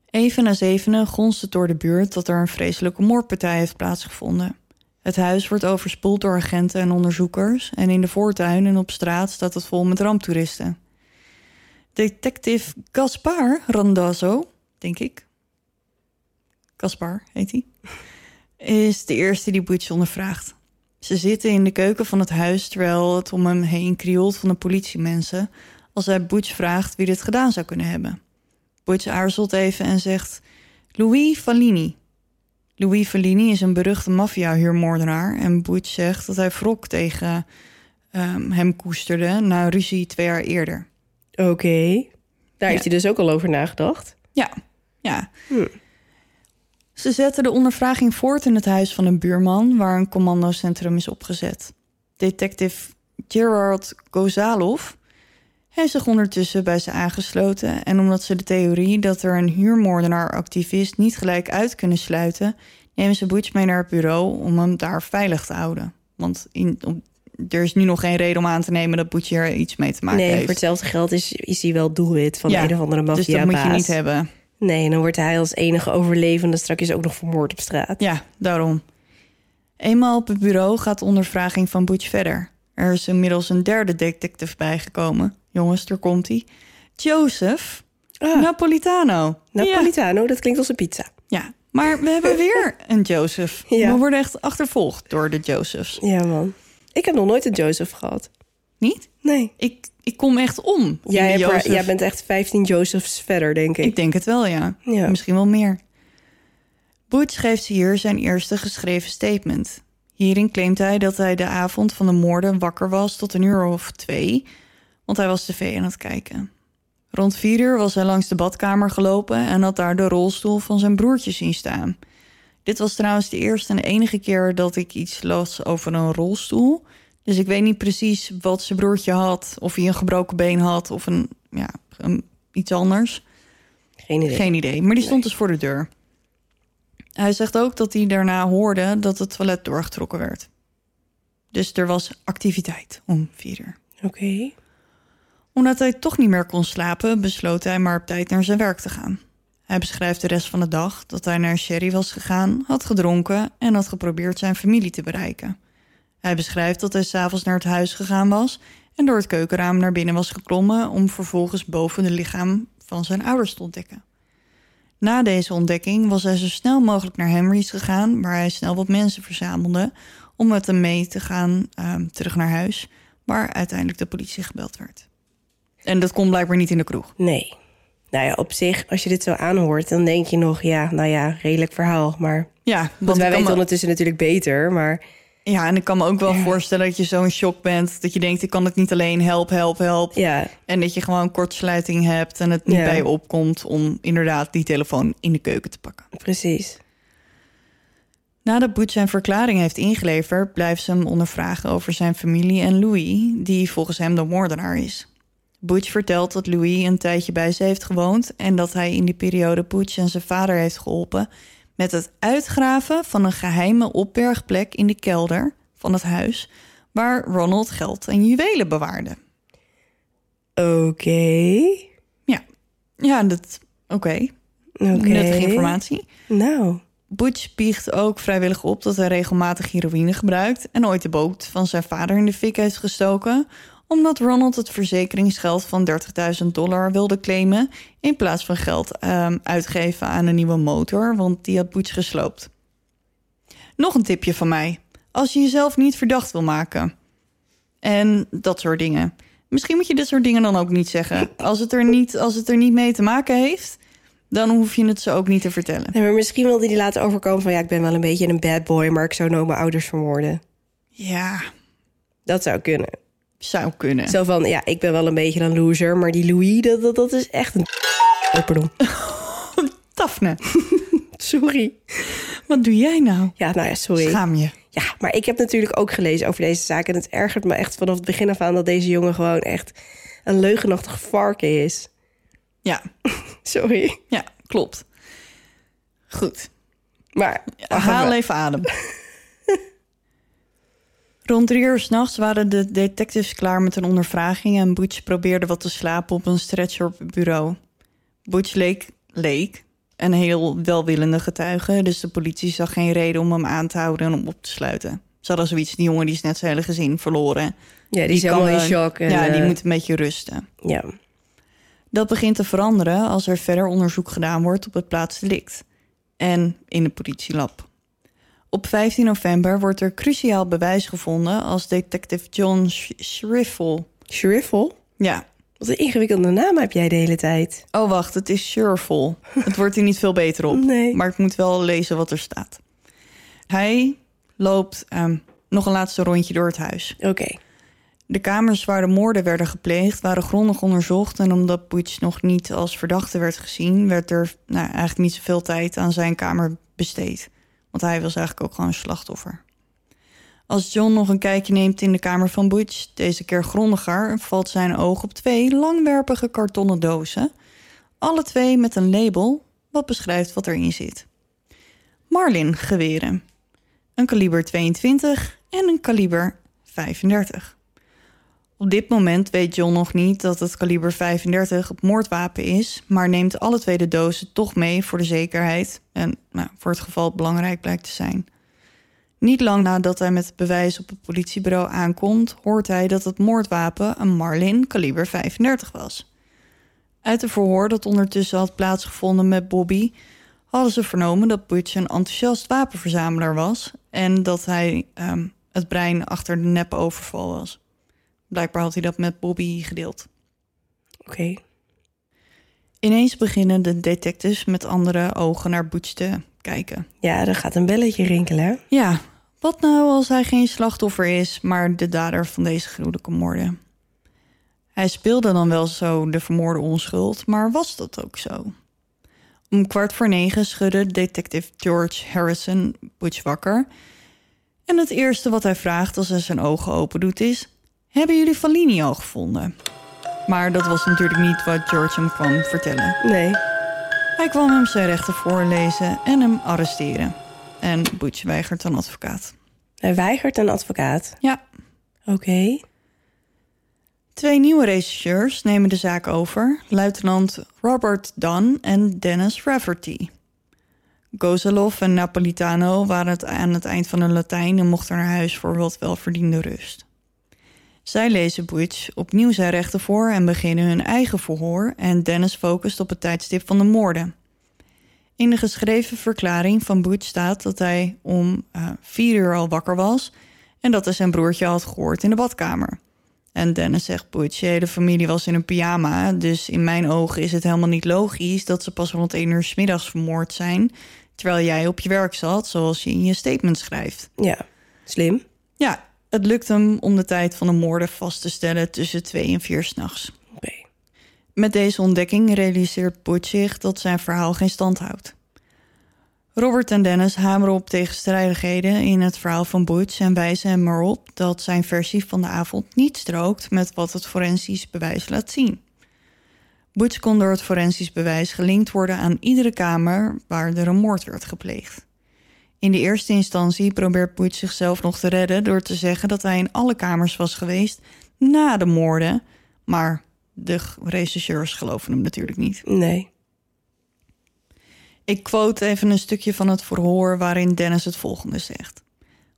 Even na zevenen gonst het door de buurt dat er een vreselijke moordpartij heeft plaatsgevonden. Het huis wordt overspoeld door agenten en onderzoekers en in de voortuin en op straat staat het vol met ramptoeristen. Detective Gaspar Randazzo, denk ik. Gaspar heet hij. Is de eerste die Butch ondervraagt. Ze zitten in de keuken van het huis terwijl het om hem heen krioelt van de politiemensen als hij Butch vraagt wie dit gedaan zou kunnen hebben. Butch aarzelt even en zegt Louis Fallini. Louis Fallini is een beruchte maffia-huurmoordenaar en Butch zegt dat hij wrok tegen ehm, hem koesterde na ruzie twee jaar eerder. Oké. Daar heeft hij dus ook al over nagedacht. Ja, ja. Hm. Ze zetten de ondervraging voort in het huis van een buurman waar een commandocentrum is opgezet. Detective Gerard Gozalov heeft zich ondertussen bij ze aangesloten en omdat ze de theorie dat er een huurmoordenaar activist niet gelijk uit kunnen sluiten, nemen ze Butch mee naar het bureau om hem daar veilig te houden. Want in, op- er is nu nog geen reden om aan te nemen dat Butch hier iets mee te maken nee, heeft. voor hetzelfde geld is, is hij wel doelwit van Ja, een of andere dus maffia dat moet je niet hebben. Nee, dan wordt hij als enige overlevende straks ook nog vermoord op straat. Ja, daarom. Eenmaal op het bureau gaat de ondervraging van Butch verder. Er is inmiddels een derde detective bijgekomen. Jongens, daar komt hij. Joseph Ah, Napolitano. Napolitano, dat klinkt als een pizza. Ja, ja, maar we hebben weer een Joseph. Ja. We worden echt achtervolgd door de Josephs. Ja, man. Ik heb nog nooit een Joseph gehad. Niet? Nee. Ik, ik kom echt om. Jij, hebt jij bent echt 15 Josephs verder, denk ik. Ik denk het wel, ja. Ja. Misschien wel meer. Butch geeft hier zijn eerste geschreven statement. Hierin claimt hij dat hij de avond van de moorden wakker was tot een uur of twee, want hij was tv aan het kijken. Rond vier uur was hij langs de badkamer gelopen en had daar de rolstoel van zijn broertje zien staan. Dit was trouwens de eerste en enige keer dat ik iets las over een rolstoel. Dus ik weet niet precies wat zijn broertje had, of hij een gebroken been had of een, ja, een, iets anders. Geen idee. Geen idee, maar die stond dus voor de deur. Hij zegt ook dat hij daarna hoorde dat het toilet doorgetrokken werd. Dus er was activiteit om vier uur. Oké. Omdat hij toch niet meer kon slapen, besloot hij maar op tijd naar zijn werk te gaan. Hij beschrijft de rest van de dag dat hij naar Sherry was gegaan, had gedronken en had geprobeerd zijn familie te bereiken. Hij beschrijft dat hij s'avonds naar het huis gegaan was en door het keukenraam naar binnen was geklommen om vervolgens boven de lichaam van zijn ouders te ontdekken. Na deze ontdekking was hij zo snel mogelijk naar Henry's gegaan, waar hij snel wat mensen verzamelde om met hem mee te gaan ehm, terug naar huis, waar uiteindelijk de politie gebeld werd. En dat kon blijkbaar niet in de kroeg. Nee. Nou ja, op zich, als je dit zo aanhoort, dan denk je nog, ja, nou ja, redelijk verhaal. Maar, Ja, want wij weten ondertussen natuurlijk beter, maar ja, en ik kan me ook wel voorstellen dat je zo in shock bent. Dat je denkt, ik kan het niet alleen, help, help, help. ja, En dat je gewoon kortsluiting hebt en het niet Ja. bij je opkomt om inderdaad die telefoon in de keuken te pakken. precies. Nadat Butch zijn verklaring heeft ingeleverd, blijft ze hem ondervragen over zijn familie en Louis, die volgens hem de moordenaar is. Butch vertelt dat Louis een tijdje bij ze heeft gewoond en dat hij in die periode Butch en zijn vader heeft geholpen met het uitgraven van een geheime opbergplek in de kelder van het huis waar Ronald geld en juwelen bewaarde. Oké. Ja, ja dat oké. Oké. Nuttige informatie. Nou, Butch biecht ook vrijwillig op dat hij regelmatig heroïne gebruikt en ooit de boot van zijn vader in de fik heeft gestoken, omdat Ronald het verzekeringsgeld van 30.000 dollar wilde claimen in plaats van geld ehm, uitgeven aan een nieuwe motor, want die had Butch gesloopt. Nog een tipje van mij. Als je jezelf niet verdacht wil maken en dat soort dingen, Misschien moet je dit soort dingen dan ook niet zeggen. Als het er niet, als het er niet mee te maken heeft, dan hoef je het ze ook niet te vertellen. Nee, maar misschien wilde hij laten overkomen van... ja, ik ben wel een beetje een bad boy... maar ik zou nooit mijn ouders vermoorden. Ja, Dat zou kunnen. Zou kunnen. Zo van, ja, ik ben wel een beetje een loser... maar die Louis, dat, dat, dat is echt een... Oh, pardon. Daphne, Sorry. wat doe jij nou? Ja, nou ja, sorry. Schaam je. Ja, maar ik heb natuurlijk ook gelezen over deze zaak... en het ergert me echt vanaf het begin af aan... dat deze jongen gewoon echt een leugenachtig varken is. Ja, Sorry. ja, klopt. Goed. Maar Haal even adem. Rond drie uur s'nachts waren de detectives klaar met een ondervraging... en Butch probeerde wat te slapen op een stretcher op het bureau. Butch leek, leek een heel welwillende getuige... dus de politie zag geen reden om hem aan te houden en om op te sluiten. Ze hadden zoiets, die jongen die is net zijn hele gezin verloren. Ja, die is helemaal in kan, shock. En, ja, die eh, moet een beetje rusten. Ja. Dat begint te veranderen als er verder onderzoek gedaan wordt op het plaatsdelict en in de politielab. Op 15 november wordt er cruciaal bewijs gevonden als detective John Schriffel. Shriffel? Ja. Wat een ingewikkelde naam heb jij de hele tijd. Oh, wacht, het is Schriffel. Het wordt hier niet veel beter op. Nee. Maar ik moet wel lezen wat er staat. Hij loopt ehm, nog een laatste rondje door het huis. Oké. De kamers waar de moorden werden gepleegd waren grondig onderzocht. En omdat Butch nog niet als verdachte werd gezien, werd er nou, eigenlijk niet zoveel tijd aan zijn kamer besteed. Want hij was eigenlijk ook gewoon een slachtoffer. Als John nog een kijkje neemt in de kamer van Butch, deze keer grondiger, valt zijn oog op twee langwerpige kartonnen dozen. Alle twee met een label wat beschrijft wat erin zit. Marlin geweren. Een kaliber 22 en een kaliber 35. Op dit moment weet John nog niet dat het kaliber 35 het moordwapen is, maar neemt alle twee de dozen toch mee voor de zekerheid en nou, voor het geval het belangrijk blijkt te zijn. Niet lang nadat hij met het bewijs op het politiebureau aankomt, hoort hij dat het moordwapen een Marlin kaliber 35 was. Uit de verhoor dat ondertussen had plaatsgevonden met Bobby, hadden ze vernomen dat Butch een enthousiast wapenverzamelaar was en dat hij ehm, het brein achter de neppe overval was. Blijkbaar had hij dat met Bobby gedeeld. Oké. Ineens beginnen de detectives met andere ogen naar Butch te kijken. Ja, er gaat een belletje rinkelen. hè? Ja, wat nou als hij geen slachtoffer is, maar de dader van deze gruwelijke moorden? Hij speelde dan wel zo de vermoorde onschuld, maar was dat ook zo? Om kwart voor negen schudde detective George Harrison Butch wakker. En het eerste wat hij vraagt als hij zijn ogen open doet is... Hebben jullie Fallini al gevonden? Maar dat was natuurlijk niet wat George hem kwam vertellen. Nee. Hij kwam hem zijn rechten voorlezen en hem arresteren. En Butch weigert een advocaat. Hij weigert een advocaat. Ja, Oké. twee nieuwe rechercheurs nemen de zaak over. Luitenant Robert Dunn en Dennis Rafferty. Gozalov en Napolitano waren het aan het eind van hun Latijn... en mochten naar huis voor wat welverdiende rust. Zij lezen Butch opnieuw zijn rechten voor en beginnen hun eigen verhoor... en Dennis focust op het tijdstip van de moorden. In de geschreven verklaring van Butch staat dat hij om eh, vier uur al wakker was... en dat hij zijn broertje had gehoord in de badkamer. En Dennis zegt, Butch, je hele familie was in een pyjama... dus in mijn ogen is het helemaal niet logisch... dat ze pas rond één uur 's middags vermoord zijn... terwijl jij op je werk zat, zoals je in je statement schrijft. Ja. Slim. Ja, het lukt hem om de tijd van de moorden vast te stellen tussen twee en vier s'nachts. Oké. Met deze ontdekking realiseert Butch zich dat zijn verhaal geen stand houdt. Robert en Dennis hameren op tegenstrijdigheden in het verhaal van Butch en wijzen hem erop dat zijn versie van de avond niet strookt met wat het forensisch bewijs laat zien. Butch kon door het forensisch bewijs gelinkt worden aan iedere kamer waar er een moord werd gepleegd. In de eerste instantie probeert Butch zichzelf nog te redden door te zeggen dat hij in alle kamers was geweest na de moorden, maar de rechercheurs geloven hem natuurlijk niet. Nee. Ik quote even een stukje van het verhoor waarin Dennis het volgende zegt.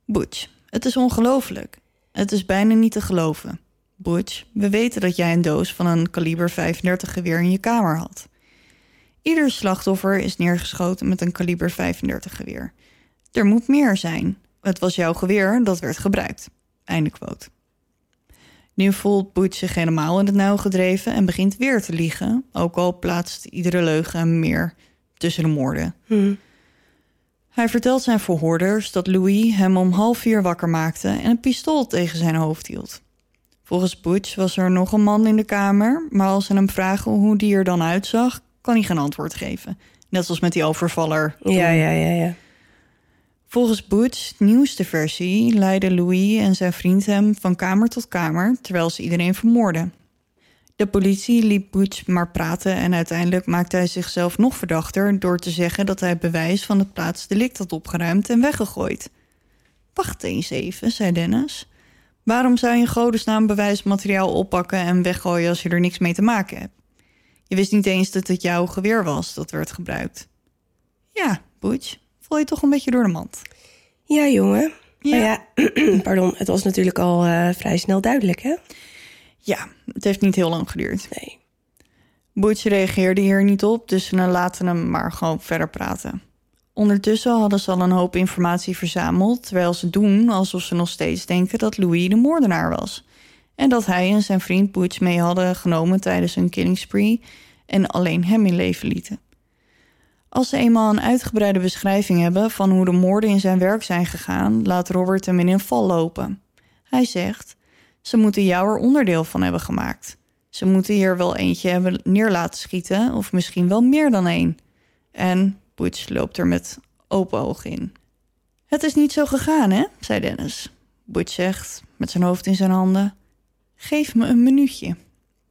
Butch, het is ongelooflijk. Het is bijna niet te geloven. Butch, we weten dat jij een doos van een kaliber 35 geweer in je kamer had. Ieder slachtoffer is neergeschoten met een kaliber 35 geweer. Er moet meer zijn. Het was jouw geweer dat werd gebruikt. Einde quote. Nu voelt Butch zich helemaal in het nauw gedreven en begint weer te liegen. Ook al plaatst iedere leugen hem meer tussen de moorden. Hm. Hij vertelt zijn verhoorders dat Louis hem om half vier wakker maakte en een pistool tegen zijn hoofd hield. Volgens Butch was er nog een man in de kamer, maar als ze hem vragen hoe die er dan uitzag, kan hij geen antwoord geven. Net zoals met die overvaller. Ja, ja, ja, ja. Volgens Butch's nieuwste versie leidden Louis en zijn vriend hem van kamer tot kamer terwijl ze iedereen vermoorden. De politie liet Butch maar praten en uiteindelijk maakte hij zichzelf nog verdachter door te zeggen dat hij bewijs van het plaatsdelict had opgeruimd en weggegooid. Wacht eens even, zei Dennis. Waarom zou je in godesnaam bewijsmateriaal oppakken en weggooien als je er niks mee te maken hebt? Je wist niet eens dat het jouw geweer was dat werd gebruikt. Ja, Butch, val je toch een beetje door de mand. Ja, jongen. Ja. Maar ja, pardon, het was natuurlijk al eh, vrij snel duidelijk, hè? Ja, het heeft niet heel lang geduurd. Nee. Butch reageerde hier niet op, dus ze laten hem maar gewoon verder praten. Ondertussen hadden ze al een hoop informatie verzameld, terwijl ze doen alsof ze nog steeds denken dat Louis de moordenaar was. En dat hij en zijn vriend Butch mee hadden genomen tijdens hun killing spree en alleen hem in leven lieten. Als ze eenmaal een uitgebreide beschrijving hebben van hoe de moorden in zijn werk zijn gegaan, laat Robert hem in een val lopen. Hij zegt: Ze moeten jou er onderdeel van hebben gemaakt. Ze moeten hier wel eentje hebben neer laten schieten, of misschien wel meer dan één. En Butch loopt er met open ogen in. Het is niet zo gegaan, hè? zei Dennis. Butch zegt, met zijn hoofd in zijn handen: Geef me een minuutje.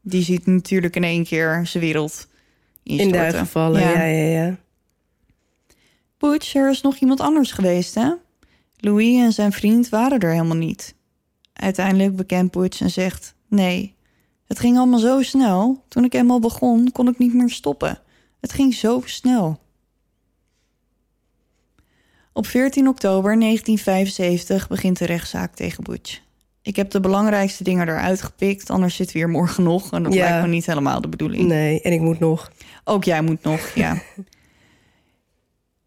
Die ziet natuurlijk in één keer zijn wereld In instorten. duigen vallen, ja, ja, ja. Butch, er is nog iemand anders geweest, hè? Louis en zijn vriend waren er helemaal niet. Uiteindelijk bekent Butch en zegt: Nee, het ging allemaal zo snel. Toen ik eenmaal begon, kon ik niet meer stoppen. Het ging zo snel. Op 14 oktober 1975 begint de rechtszaak tegen Butch. Ik heb de belangrijkste dingen eruit gepikt, anders zitten we hier morgen nog. En dat Ja. lijkt me niet helemaal de bedoeling. Nee, en ik moet nog. Ook jij moet nog, ja.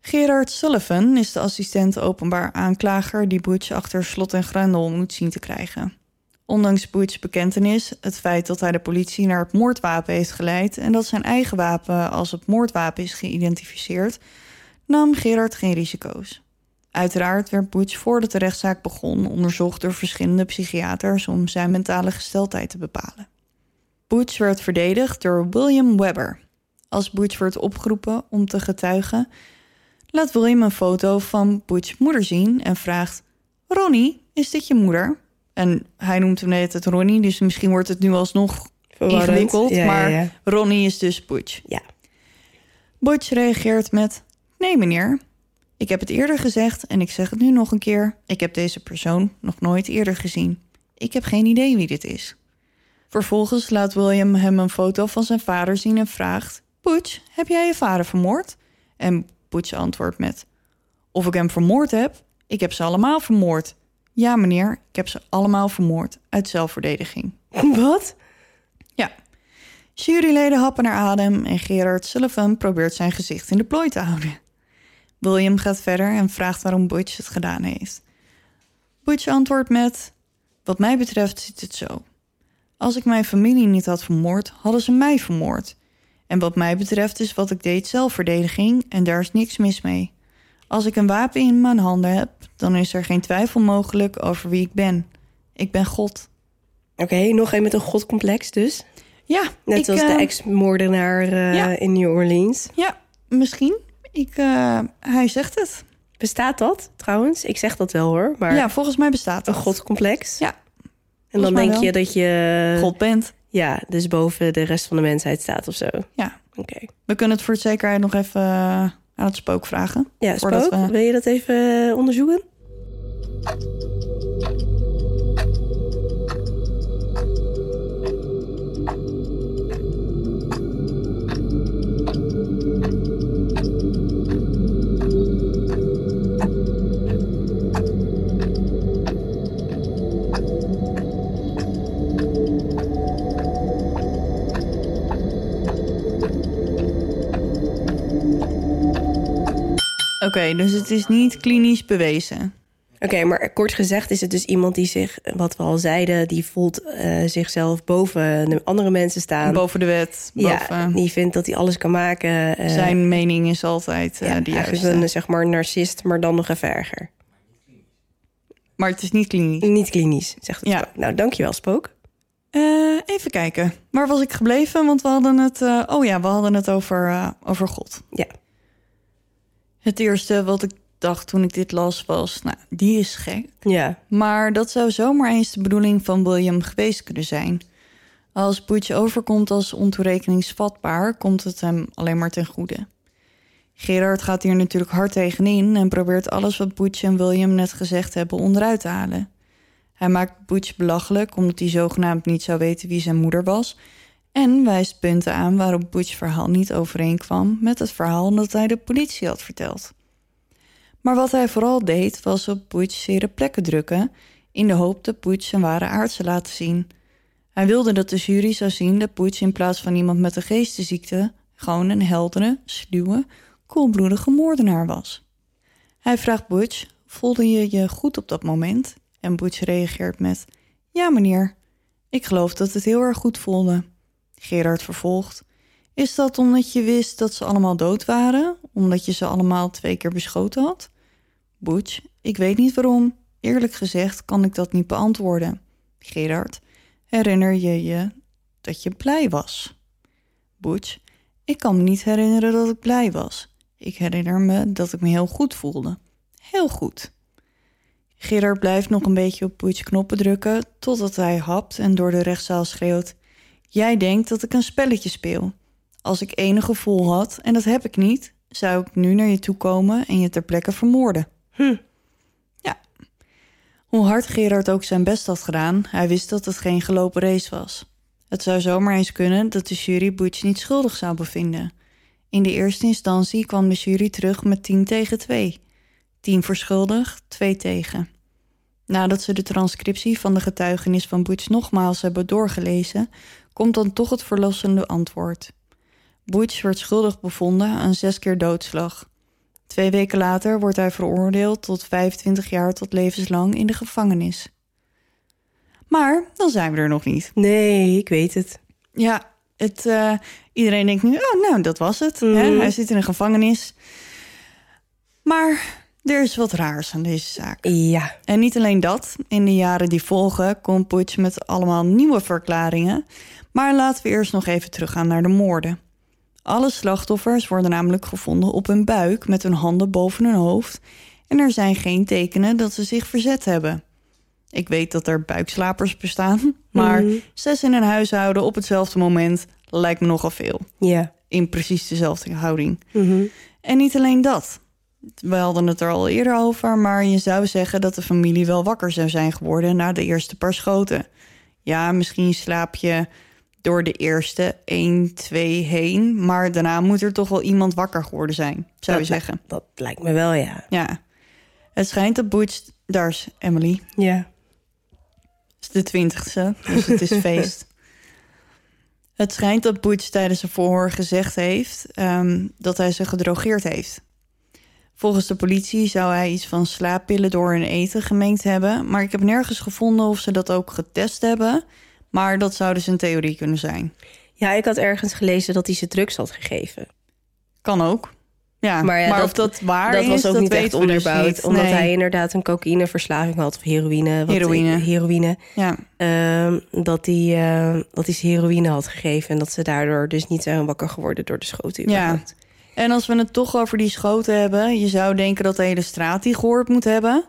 Gerard Sullivan is de assistent openbaar aanklager die Butch achter slot en grendel moet zien te krijgen. Ondanks Butch's bekentenis, het feit dat hij de politie naar het moordwapen heeft geleid en dat zijn eigen wapen als het moordwapen is geïdentificeerd, nam Gerard geen risico's. Uiteraard werd Butch voordat de rechtszaak begon onderzocht door verschillende psychiaters om zijn mentale gesteldheid te bepalen. Butch werd verdedigd door William Webber. Als Butch wordt opgeroepen om te getuigen, laat William een foto van Butch's moeder zien en vraagt: Ronnie, is dit je moeder? En hij noemt hem hele tijd Ronnie, dus misschien wordt het nu alsnog Verwarrend. ingewikkeld. Ja, ja, maar ja. Ronnie is dus Butch. Ja. Butch reageert met: Nee, meneer. Ik heb het eerder gezegd en ik zeg het nu nog een keer. Ik heb deze persoon nog nooit eerder gezien. Ik heb geen idee wie dit is. Vervolgens laat William hem een foto van zijn vader zien en vraagt: Butch, heb jij je vader vermoord? En Butch antwoordt met: Of ik hem vermoord heb? Ik heb ze allemaal vermoord. Ja, meneer, ik heb ze allemaal vermoord uit zelfverdediging. Wat? Ja. Juryleden happen naar adem en Gerard Sullivan probeert zijn gezicht in de plooi te houden. William gaat verder en vraagt waarom Butch het gedaan heeft. Butch antwoordt met: Wat mij betreft zit het zo. Als ik mijn familie niet had vermoord, hadden ze mij vermoord. En wat mij betreft is wat ik deed zelfverdediging en daar is niks mis mee. Als ik een wapen in mijn handen heb, dan is er geen twijfel mogelijk over wie ik ben. Ik ben God. Oké, nog een met een godcomplex dus. Ja, Net zoals de eh, ex-moordenaar eh, ja. in New Orleans. Ja, misschien. Ik, eh, hij zegt het. Bestaat dat trouwens? Ik zeg dat wel hoor, maar ja, volgens mij bestaat een dat. godcomplex. Ja, En dan denk wel. je dat je God bent. Ja, dus boven de rest van de mensheid staat of zo. Ja. Oké. We kunnen het voor de zekerheid nog even eh, aan het spook vragen. Ja, Spook, we- wil je dat even eh, onderzoeken? Oké, dus het is niet klinisch bewezen. Oké, maar kort gezegd is het dus iemand die zich, wat we al zeiden, die voelt eh, zichzelf boven de andere mensen staan. Boven de wet. Boven, Ja, die vindt dat hij alles kan maken. eh, zijn mening is altijd eh ja, de eigenlijk juiste. een zeg maar narcist, maar dan nog even erger. Maar het is niet klinisch. Niet klinisch, zegt het Ja. spook. Nou, dankjewel, spook. Eh, even kijken. Waar was ik gebleven? Want we hadden het... eh, oh ja, we hadden het over, eh, over God. Ja. Het eerste wat ik dacht toen ik dit las was... Nou, die is gek. Ja, Maar dat zou zomaar eens de bedoeling van William geweest kunnen zijn. Als Butch overkomt als ontoerekeningsvatbaar... komt het hem alleen maar ten goede. Gerard gaat hier natuurlijk hard tegenin... en probeert alles wat Butch en William net gezegd hebben onderuit te halen. Hij maakt Butch belachelijk omdat hij zogenaamd niet zou weten wie zijn moeder was... en wijst punten aan waarop Butch's verhaal niet overeenkwam... met het verhaal dat hij de politie had verteld. Maar wat hij vooral deed, was op Butch zere plekken drukken... in de hoop dat Butch zijn ware aard zou laten zien. Hij wilde dat de jury zou zien dat Butch in plaats van iemand met een geestesziekte... gewoon een heldere, sluwe, koelbloedige moordenaar was. Hij vraagt Butch, voelde je je goed op dat moment? En Butch reageert met... Ja, meneer. Ik geloof dat het heel erg goed voelde. Gerard vervolgt... Is dat omdat je wist dat ze allemaal dood waren? Omdat je ze allemaal twee keer beschoten had? Butch, ik weet niet waarom. Eerlijk gezegd kan ik dat niet beantwoorden. Gerard, herinner je je dat je blij was? Butch, ik kan me niet herinneren dat ik blij was. Ik herinner me dat ik me heel goed voelde. Heel goed. Gerard blijft nog een beetje op Butch knoppen drukken... totdat hij hapt en door de rechtszaal schreeuwt... Jij denkt dat ik een spelletje speel. Als ik enig gevoel had, en dat heb ik niet... zou ik nu naar je toe komen en je ter plekke vermoorden. Hm. Ja. Hoe hard Gerard ook zijn best had gedaan... hij wist dat het geen gelopen race was. Het zou zomaar eens kunnen dat de jury Butch niet schuldig zou bevinden. In de eerste instantie kwam de jury terug met 10 tegen 2. 10 voor schuldig, 2 tegen. Nadat ze de transcriptie van de getuigenis van Butch nogmaals hebben doorgelezen, komt dan toch het verlossende antwoord. Butch werd schuldig bevonden aan zes keer doodslag. Twee weken later wordt hij veroordeeld tot 25 jaar tot levenslang in de gevangenis. Maar dan zijn we er nog niet. Nee, ik weet het. Ja, het, eh, iedereen denkt nu, oh nou, dat was het. Hè? Mhm. Hij zit in een gevangenis. Maar er is wat raars aan deze zaak. Ja, En niet alleen dat. In de jaren die volgen komt Butch met allemaal nieuwe verklaringen. Maar laten we eerst nog even teruggaan naar de moorden. Alle slachtoffers worden namelijk gevonden op hun buik met hun handen boven hun hoofd. En er zijn geen tekenen dat ze zich verzet hebben. Ik weet dat er buikslapers bestaan, maar Mhm. zes in een huishouden op hetzelfde moment lijkt me nogal veel. ja. In precies dezelfde houding. Mhm. En niet alleen dat. We hadden het er al eerder over, maar je zou zeggen dat de familie wel wakker zou zijn geworden na de eerste paar schoten. Ja, misschien slaap je door de eerste 1, 2 heen, maar daarna moet er toch wel iemand wakker geworden zijn, zou je zeggen. Dat lijkt me wel, ja. Ja. Het schijnt dat Butch, daar is Emily, Ja. het is de twintigste, dus het is feest. Het schijnt dat Butch tijdens een verhoor gezegd heeft ehm, dat hij ze gedrogeerd heeft. Volgens de politie zou hij iets van slaappillen door hun eten gemengd hebben, maar ik heb nergens gevonden of ze dat ook getest hebben. Maar dat zou dus een theorie kunnen zijn. Ja, ik had ergens gelezen dat hij ze drugs had gegeven. Kan ook. Ja, Maar maar, ja, dat- of dat waar dat is, was ook dat niet echt dus onderbouwd. niet. Omdat Nee. hij inderdaad een cocaïneverslaving had. Of heroïne. Wat, Heroïne. Heroïne. Ja, Ehm, dat, hij, eh, dat hij ze heroïne had gegeven. En dat ze daardoor dus niet zijn wakker geworden door de schoten. Ja. En als we het toch over die schoten hebben, je zou denken dat de hele straat die gehoord moet hebben.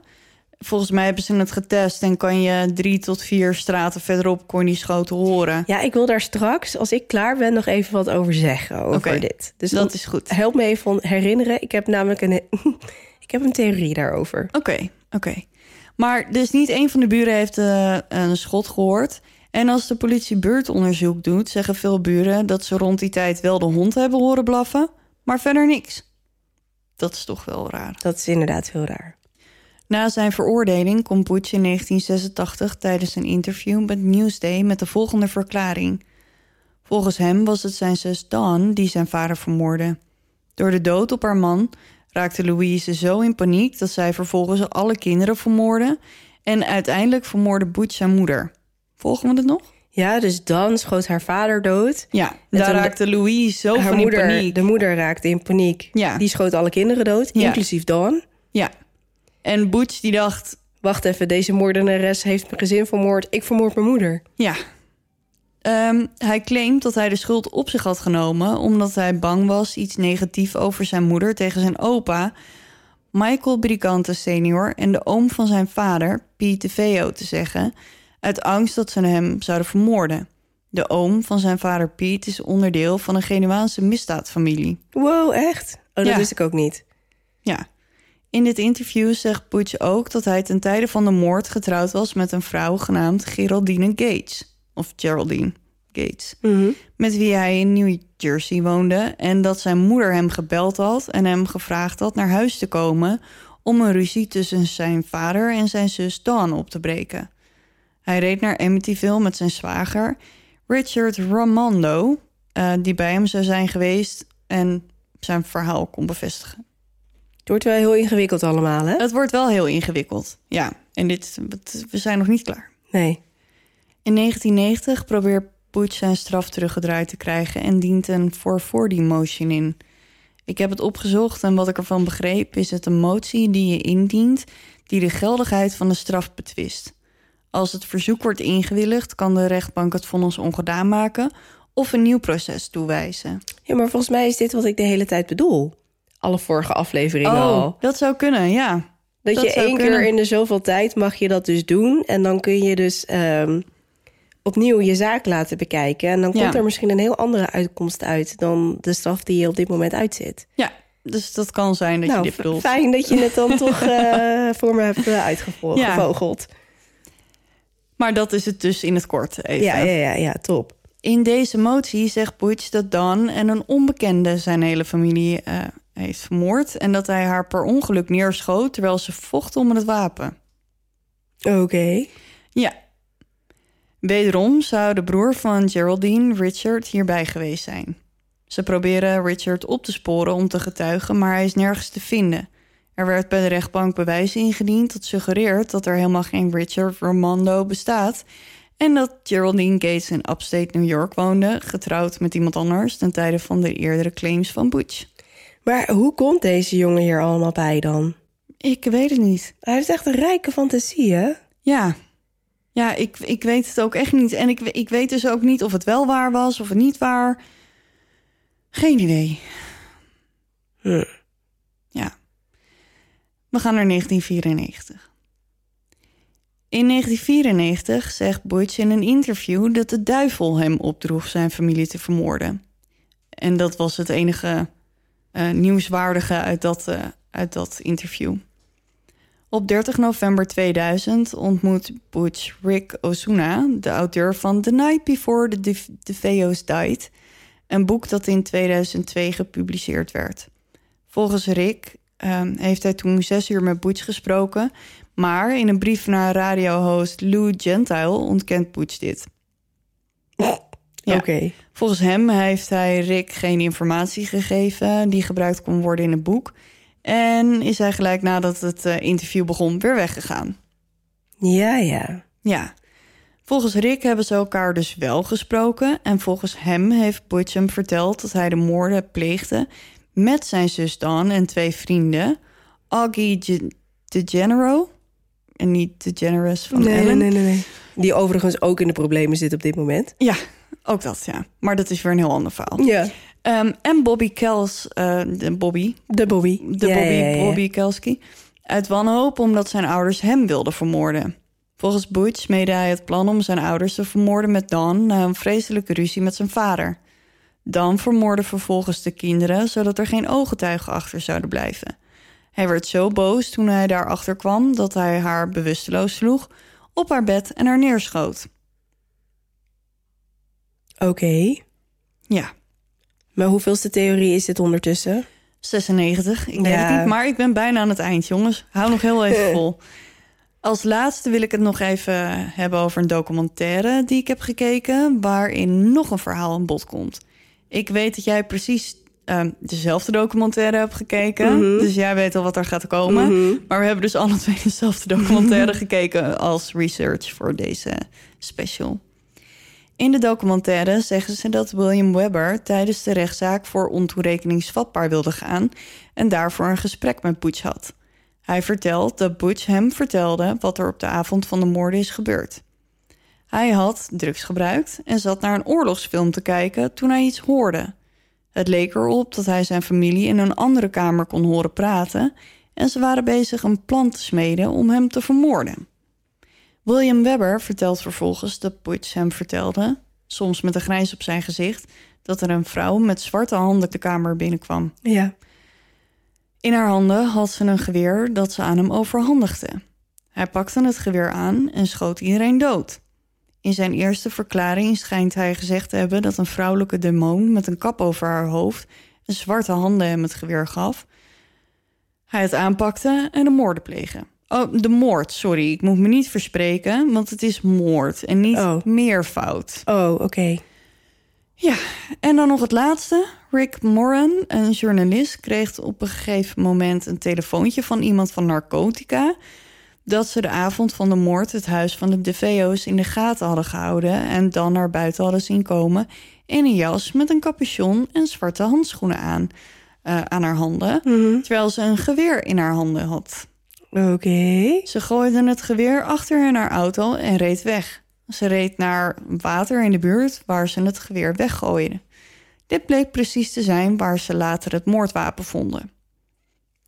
Volgens mij hebben ze het getest en kan je drie tot vier straten verderop kon je die schoten horen. Ja, ik wil daar straks, als ik klaar ben, nog even wat over zeggen. Over dit. Dus dat dat is goed. help me even herinneren. Ik heb namelijk een, ik heb een theorie daarover. Oké, oké. Maar dus niet één van de buren heeft eh, een schot gehoord. En als de politie buurtonderzoek doet, zeggen veel buren dat ze rond die tijd wel de hond hebben horen blaffen, maar verder niks. Dat is toch wel raar. Dat is inderdaad heel raar. Na zijn veroordeling komt Butch in 1986 tijdens een interview met Newsday met de volgende verklaring. Volgens hem was het zijn zus Dawn die zijn vader vermoordde. Door de dood op haar man raakte Louise zo in paniek dat zij vervolgens alle kinderen vermoordde. En uiteindelijk vermoordde Butch zijn moeder. Volgen we het nog? Ja, dus dan schoot haar vader dood. Ja, En daar raakte Louise zo haar van moeder, in paniek. de moeder raakte in paniek. Ja. Die schoot alle kinderen dood, Ja. inclusief Dawn. Ja. En Butch die dacht, Wacht even, deze moordenares heeft mijn gezin vermoord. Ik vermoord mijn moeder. ja. Ehm, hij claimt dat hij de schuld op zich had genomen... omdat hij bang was iets negatief over zijn moeder tegen zijn opa... Michael Brigante senior en de oom van zijn vader, Pete DeVeo, te zeggen... uit angst dat ze hem zouden vermoorden. De oom van zijn vader Pete is onderdeel van een Genuaanse misdaadfamilie. Wow, echt? Oh, dat Ja. wist ik ook niet. Ja. In dit interview zegt Butch ook dat hij ten tijde van de moord getrouwd was met een vrouw genaamd Geraldine Gates. Of Geraldine Gates. Met wie hij in New Jersey woonde. En dat zijn moeder hem gebeld had en hem gevraagd had naar huis te komen. om een ruzie tussen zijn vader en zijn zus Dawn op te breken. Hij reed naar Amityville met zijn zwager Richard Ramondo. eh, die bij hem zou zijn geweest en zijn verhaal kon bevestigen. Het wordt wel heel ingewikkeld allemaal, hè? Het wordt wel heel ingewikkeld. Ja, en dit, we zijn nog niet klaar. Nee. In 1990 probeert Butch zijn straf teruggedraaid te krijgen en dient een 440 motion in. Ik heb het opgezocht en wat ik ervan begreep is het een motie die je indient die de geldigheid van de straf betwist. Als het verzoek wordt ingewilligd, kan de rechtbank het vonnis ongedaan maken of een nieuw proces toewijzen. Ja, maar volgens mij is dit wat ik de hele tijd bedoel. Alle vorige afleveringen al. Oh, dat zou kunnen, ja. Dat, dat je één kunnen. keer in de zoveel tijd mag je dat dus doen. En dan kun je dus ehm, opnieuw je zaak laten bekijken. En dan Ja. komt er misschien een heel andere uitkomst uit... dan de straf die je op dit moment uitzit. Ja, dus dat kan zijn dat nou, je dit f- bedoelt. fijn dat je het dan toch eh, voor me hebt uh, uitgevogeld. Ja. Maar dat is het dus in het kort even. Ja, ja, ja, ja, top. In deze motie zegt Butch dat Don en een onbekende zijn hele familie eh, heeft vermoord... en dat hij haar per ongeluk neerschoot terwijl ze vocht om het wapen. Oké. Ja. Wederom zou de broer van Geraldine, Richard, hierbij geweest zijn. Ze proberen Richard op te sporen om te getuigen, maar hij is nergens te vinden. Er werd bij de rechtbank bewijs ingediend dat suggereert dat er helemaal geen Richard Romando bestaat en dat Geraldine Gates in upstate New York woonde, getrouwd met iemand anders ten tijde van de eerdere claims van Butch. Maar hoe komt deze jongen hier allemaal bij dan? Ik weet het niet. Hij heeft echt een rijke fantasie, hè? Ja, ja ik, ik weet het ook echt niet. En ik, ik weet dus ook niet of het wel waar was of het niet waar. Geen idee. Hm. Ja. We gaan naar 1994. In 1994 zegt Butch in een interview dat de duivel hem opdroeg zijn familie te vermoorden. En dat was het enige eh, nieuwswaardige uit dat, eh, uit dat interview. Op 30 november 2000 ontmoet Butch Rick Osuna, de auteur van The Night Before the De- DeFeo's Died, een boek dat in 2002 gepubliceerd werd. Volgens Rick ehm, heeft hij toen zes uur met Butch gesproken, maar in een brief naar radiohost Lou Gentile ontkent Butch dit. Ja. Oké. Volgens hem heeft hij Rick geen informatie gegeven die gebruikt kon worden in het boek. En is hij gelijk nadat het eh, interview begon weer weggegaan. Ja, ja. Ja. Volgens Rick hebben ze elkaar dus wel gesproken. En volgens hem heeft Butch hem verteld dat hij de moorden pleegde met zijn zus Dawn en twee vrienden. Augie Ge- DeGenero. En niet DeGeneres van Nee, Ellen. nee, nee, nee. Die overigens ook in de problemen zit op dit moment. Ja, ook dat, ja. Maar dat is weer een heel ander verhaal. Ja. Ehm, en Bobby Kels, eh, de Bobby, De Bobby. de Ja, Bobby, ja, ja. Bobby Kelski, uit wanhoop omdat zijn ouders hem wilden vermoorden. Volgens Butch meedde hij het plan om zijn ouders te vermoorden met Dan na een vreselijke ruzie met zijn vader. Dan vermoordde vervolgens de kinderen, zodat er geen ooggetuigen achter zouden blijven. Hij werd zo boos toen hij daarachter kwam dat hij haar bewusteloos sloeg, op haar bed en haar neerschoot. Oké. Ja, Maar hoeveelste theorie is dit ondertussen? 96. Ik weet Ja. het niet, maar ik ben bijna aan het eind, jongens. Hou nog heel even vol. Als laatste wil ik het nog even hebben over een documentaire die ik heb gekeken, waarin nog een verhaal aan bod komt. Ik weet dat jij precies ehm, dezelfde documentaire heb gekeken. Mhm. Dus jij weet al wat er gaat komen. Mhm. Maar we hebben dus alle twee dezelfde documentaire gekeken als research voor deze special. In de documentaire zeggen ze dat William Webber tijdens de rechtszaak voor ontoerekeningsvatbaar wilde gaan en daarvoor een gesprek met Butch had. Hij vertelt dat Butch hem vertelde wat er op de avond van de moorden is gebeurd. Hij had drugs gebruikt en zat naar een oorlogsfilm te kijken toen hij iets hoorde. Het leek erop dat hij zijn familie in een andere kamer kon horen praten en ze waren bezig een plan te smeden om hem te vermoorden. William Webber vertelt vervolgens dat Butch hem vertelde, soms met een grijns op zijn gezicht, dat er een vrouw met zwarte handen de kamer binnenkwam. Ja. In haar handen had ze een geweer dat ze aan hem overhandigde. Hij pakte het geweer aan en schoot iedereen dood. In zijn eerste verklaring schijnt hij gezegd te hebben dat een vrouwelijke demon met een kap over haar hoofd en zwarte handen hem het geweer gaf. Hij het aanpakte en de moorden plegen. Oh, de moord, sorry. Ik moet me niet verspreken, want het is moord en niet Oh. meervoud. Oh, oké. Ja, en dan nog het laatste. Rick Moran, een journalist, kreeg op een gegeven moment een telefoontje van iemand van narcotica. Dat ze de avond van de moord het huis van de DeVeo's in de gaten hadden gehouden. En dan naar buiten hadden zien komen in een jas met een capuchon en zwarte handschoenen aan, eh, aan haar handen. Mhm. Terwijl ze een geweer in haar handen had. Oké. Ze gooide het geweer achter in haar auto en reed weg. Ze reed naar water in de buurt waar ze het geweer weggooide. Dit bleek precies te zijn waar ze later het moordwapen vonden.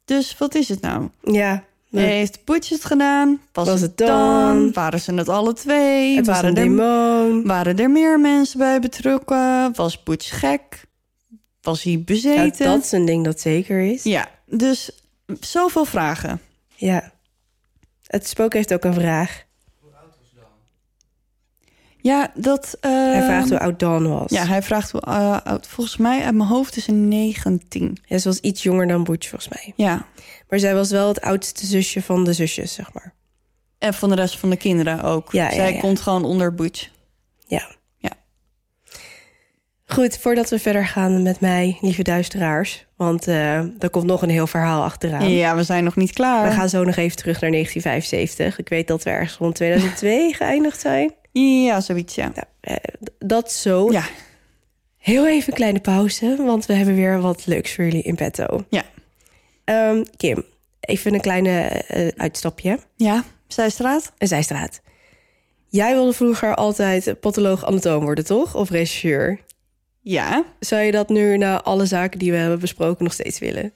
Dus wat is het nou? Ja. Heeft Butch het gedaan? Was, Was het dan? Waren ze het alle twee? het was waren, een er, demon. waren er meer mensen bij betrokken? Was Butch gek? Was hij Ja, bezeten? dat is een ding dat zeker is. ja dus zoveel vragen. Ja. Het spook heeft ook een vraag. Ja, dat... Hij ehm, vraagt hoe oud Dawn was. Ja, hij vraagt hoe eh, oud. Volgens mij uit mijn hoofd is een 19. Ja, ze was iets jonger dan Butch, volgens mij. Ja. Maar zij was wel het oudste zusje van de zusjes, zeg maar. En van de rest van de kinderen ook. Ja, ja, Zij ja. komt gewoon onder Butch. Goed, voordat we verder gaan met mij, lieve duisteraars... want eh er komt nog een heel verhaal achteraan. Ja, we zijn nog niet klaar. We gaan zo nog even terug naar 1975. Ik weet dat we ergens rond 2002 geëindigd zijn. Ja, zoiets, ja. Nou, eh, dat zo. Ja, Heel even een kleine pauze, want we hebben weer wat leuks voor jullie in petto. ja. Ehm, Kim, even een kleine eh, uitstapje. Ja, Zijstraat? Een zijstraat. Jij wilde vroeger altijd patholoog anatoom worden, toch? Of regisseur? Ja. Zou je dat nu na alle zaken die we hebben besproken nog steeds willen?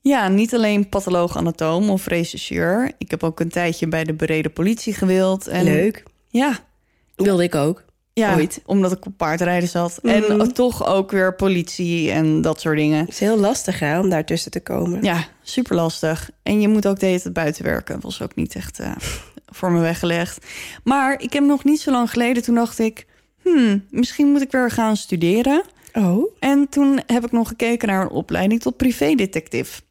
Ja, niet alleen patholoog anatoom of rechercheur. Ik heb ook een tijdje bij de bereden politie gewild. En Leuk. Ja, Wilde ik ook. ja Ooit. omdat ik op paardrijden zat. Mhm. En toch ook weer politie en dat soort dingen. Het is heel lastig hè, om daartussen te komen. Ja, super lastig. En je moet ook de hele tijd buiten werken. Was ook niet echt eh, voor me weggelegd. Maar ik heb nog niet zo lang geleden, toen dacht ik... Hmm, misschien moet ik weer gaan studeren. Oh? En toen heb ik nog gekeken naar een opleiding tot privédetectief.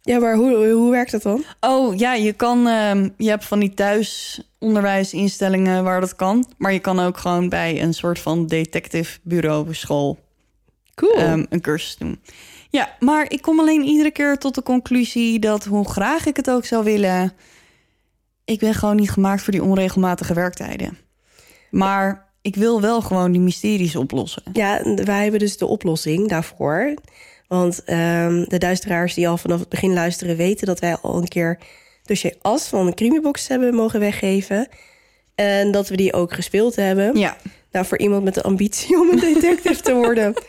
Ja, maar hoe, hoe werkt dat dan? Oh ja, je kan. ehm, je hebt van die thuisonderwijsinstellingen waar dat kan. Maar je kan ook gewoon bij een soort van detective bureau school Cool. ehm, een cursus doen. Ja, maar ik kom alleen iedere keer tot de conclusie dat hoe graag ik het ook zou willen, ik ben gewoon niet gemaakt voor die onregelmatige werktijden. Maar ik wil wel gewoon die mysteries oplossen. Ja, wij hebben dus de oplossing daarvoor. Want ehm, de duisteraars die al vanaf het begin luisteren... weten dat wij al een keer dossier As van een Crimibox hebben mogen weggeven. En dat we die ook gespeeld hebben. Ja, Nou, voor iemand met de ambitie om een detective te worden...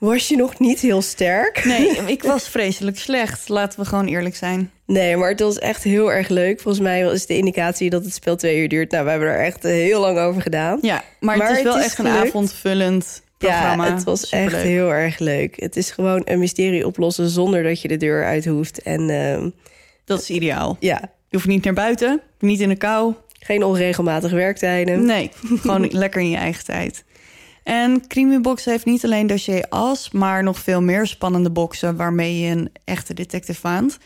was je nog niet heel sterk. nee, ik was vreselijk slecht. Laten we gewoon eerlijk zijn. Nee, maar het was echt heel erg leuk. Volgens mij is de indicatie dat het spel twee uur duurt. Nou, we hebben er echt heel lang over gedaan. Ja, maar, Maar het is het wel is echt een avondvullend programma. Ja, het was Superleuk. echt heel erg leuk. Het is gewoon een mysterie oplossen zonder dat je de deur uit hoeft. En ehm, Dat is ideaal. ja, Je hoeft niet naar buiten, niet in de kou. geen onregelmatige werktijden. Nee, gewoon lekker in je eigen tijd. En Crimibox heeft niet alleen dossier as, maar nog veel meer spannende boxen waarmee je een echte detective waant.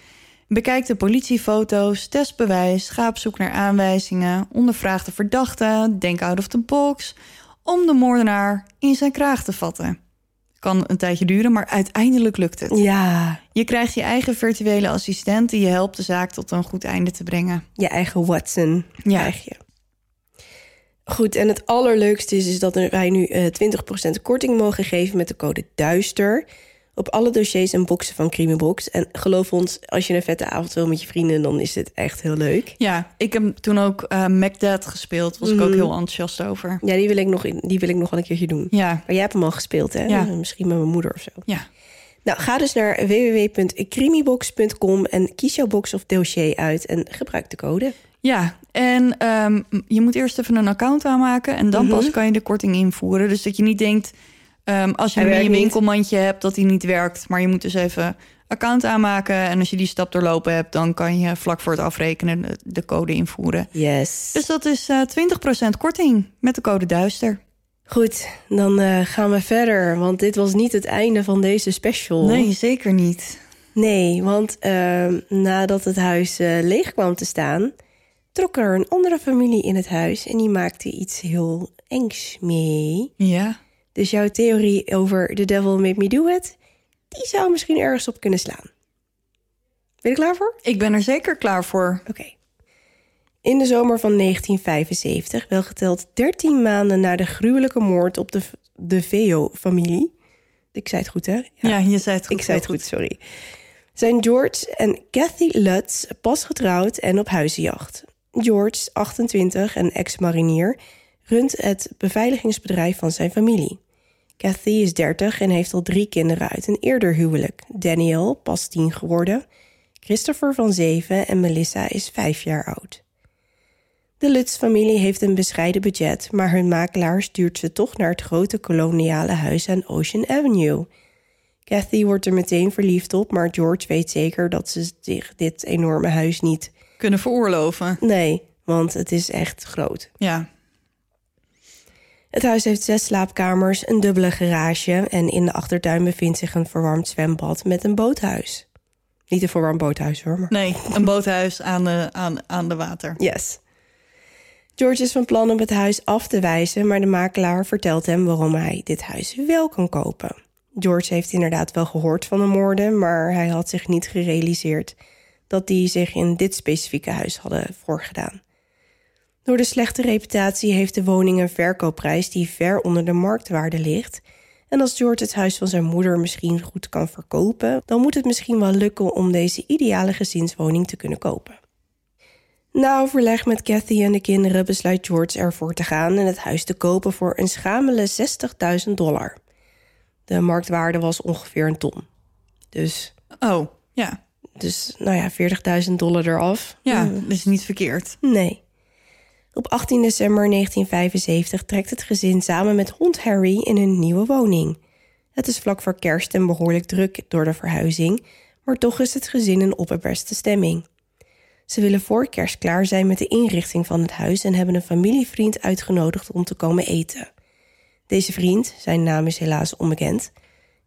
Bekijk de politiefoto's, test bewijs, ga op zoek naar aanwijzingen, ondervraag de verdachte, denk out of the box, om de moordenaar in zijn kraag te vatten. kan een tijdje duren, maar uiteindelijk lukt het. Ja, Je krijgt je eigen virtuele assistent die je helpt de zaak tot een goed einde te brengen. je eigen Watson Ja. krijg je. Goed, en het allerleukste is, is dat wij nu eh 20% korting mogen geven met de code DUISTER... op alle dossiers en boxen van Creamybox. En geloof ons, als je een vette avond wil met je vrienden... dan is dit echt heel leuk. Ja, ik heb toen ook eh Macdad gespeeld. Was ik ook Mhm. heel enthousiast over. Ja, die wil ik nog, in- die wil ik nog wel een keertje doen. Ja, Maar jij hebt hem al gespeeld, hè? Ja. Misschien met mijn moeder of zo. ja. Nou, ga dus naar www.creamybox.com en kies jouw box of dossier uit en gebruik de code. Ja, en ehm, je moet eerst even een account aanmaken en dan Mhm. pas kan je de korting invoeren. Dus dat je niet denkt, ehm, als je hem in je niet. winkelmandje hebt, dat hij niet werkt. Maar je moet dus even account aanmaken. En als je die stap doorlopen hebt, dan kan je vlak voor het afrekenen de, de code invoeren. Yes. Dus dat is eh 20% korting met de code Duister. Goed, dan eh, gaan we verder, want dit was niet het einde van deze special. Nee, zeker niet. Nee, want ehm, nadat het huis eh, leeg kwam te staan, trok er een andere familie in het huis en die maakte iets heel engs mee. Ja. Dus jouw theorie over The Devil Made Me Do It, die zou misschien ergens op kunnen slaan. Ben je er klaar voor? Ik ben er zeker klaar voor. Oké. In de zomer van 1975, wel geteld 13 maanden na de gruwelijke moord op de, de Veo-familie. Ik zei het goed, hè? Ja, je zei het goed. ik zei het heel goed, sorry. Zijn George en Kathy Lutz pas getrouwd en op huizenjacht. George, 28 en ex-marinier, runt het beveiligingsbedrijf van zijn familie. Kathy is 30 en heeft al drie kinderen uit een eerder huwelijk. Daniel, pas 10 geworden. Christopher van 7 en Melissa is 5 jaar oud. De Lutz-familie heeft een bescheiden budget, maar hun makelaar stuurt ze toch naar het grote koloniale huis aan Ocean Avenue. Kathy wordt er meteen verliefd op, maar George weet zeker dat ze zich dit enorme huis niet. Kunnen veroorloven. Nee, want het is echt groot. Ja. Het huis heeft zes slaapkamers, een dubbele garage en in de achtertuin bevindt zich een verwarmd zwembad met een boothuis. Niet een verwarmd boothuis hoor, maar. Nee, een boothuis aan de, aan, aan de water. Yes. George is van plan om het huis af te wijzen, maar de makelaar vertelt hem waarom hij dit huis wel kan kopen. George heeft inderdaad wel gehoord van de moorden, maar hij had zich niet gerealiseerd dat die zich in dit specifieke huis hadden voorgedaan. Door de slechte reputatie heeft de woning een verkoopprijs die ver onder de marktwaarde ligt. En als George het huis van zijn moeder misschien goed kan verkopen, dan moet het misschien wel lukken om deze ideale gezinswoning te kunnen kopen. Na overleg met Kathy en de kinderen besluit George ervoor te gaan en het huis te kopen voor een schamele 60.000 dollar. De marktwaarde was ongeveer een ton. Dus, Oh, ja. Dus nou ja, 40.000 dollar eraf. Ja, Hmm, dat is niet verkeerd. Nee. Op 18 december 1975 trekt het gezin samen met hond Harry in een nieuwe woning. Het is vlak voor kerst en behoorlijk druk door de verhuizing, maar toch is het gezin in opperbeste stemming. Ze willen voor kerst klaar zijn met de inrichting van het huis en hebben een familievriend uitgenodigd om te komen eten. Deze vriend, zijn naam is helaas onbekend,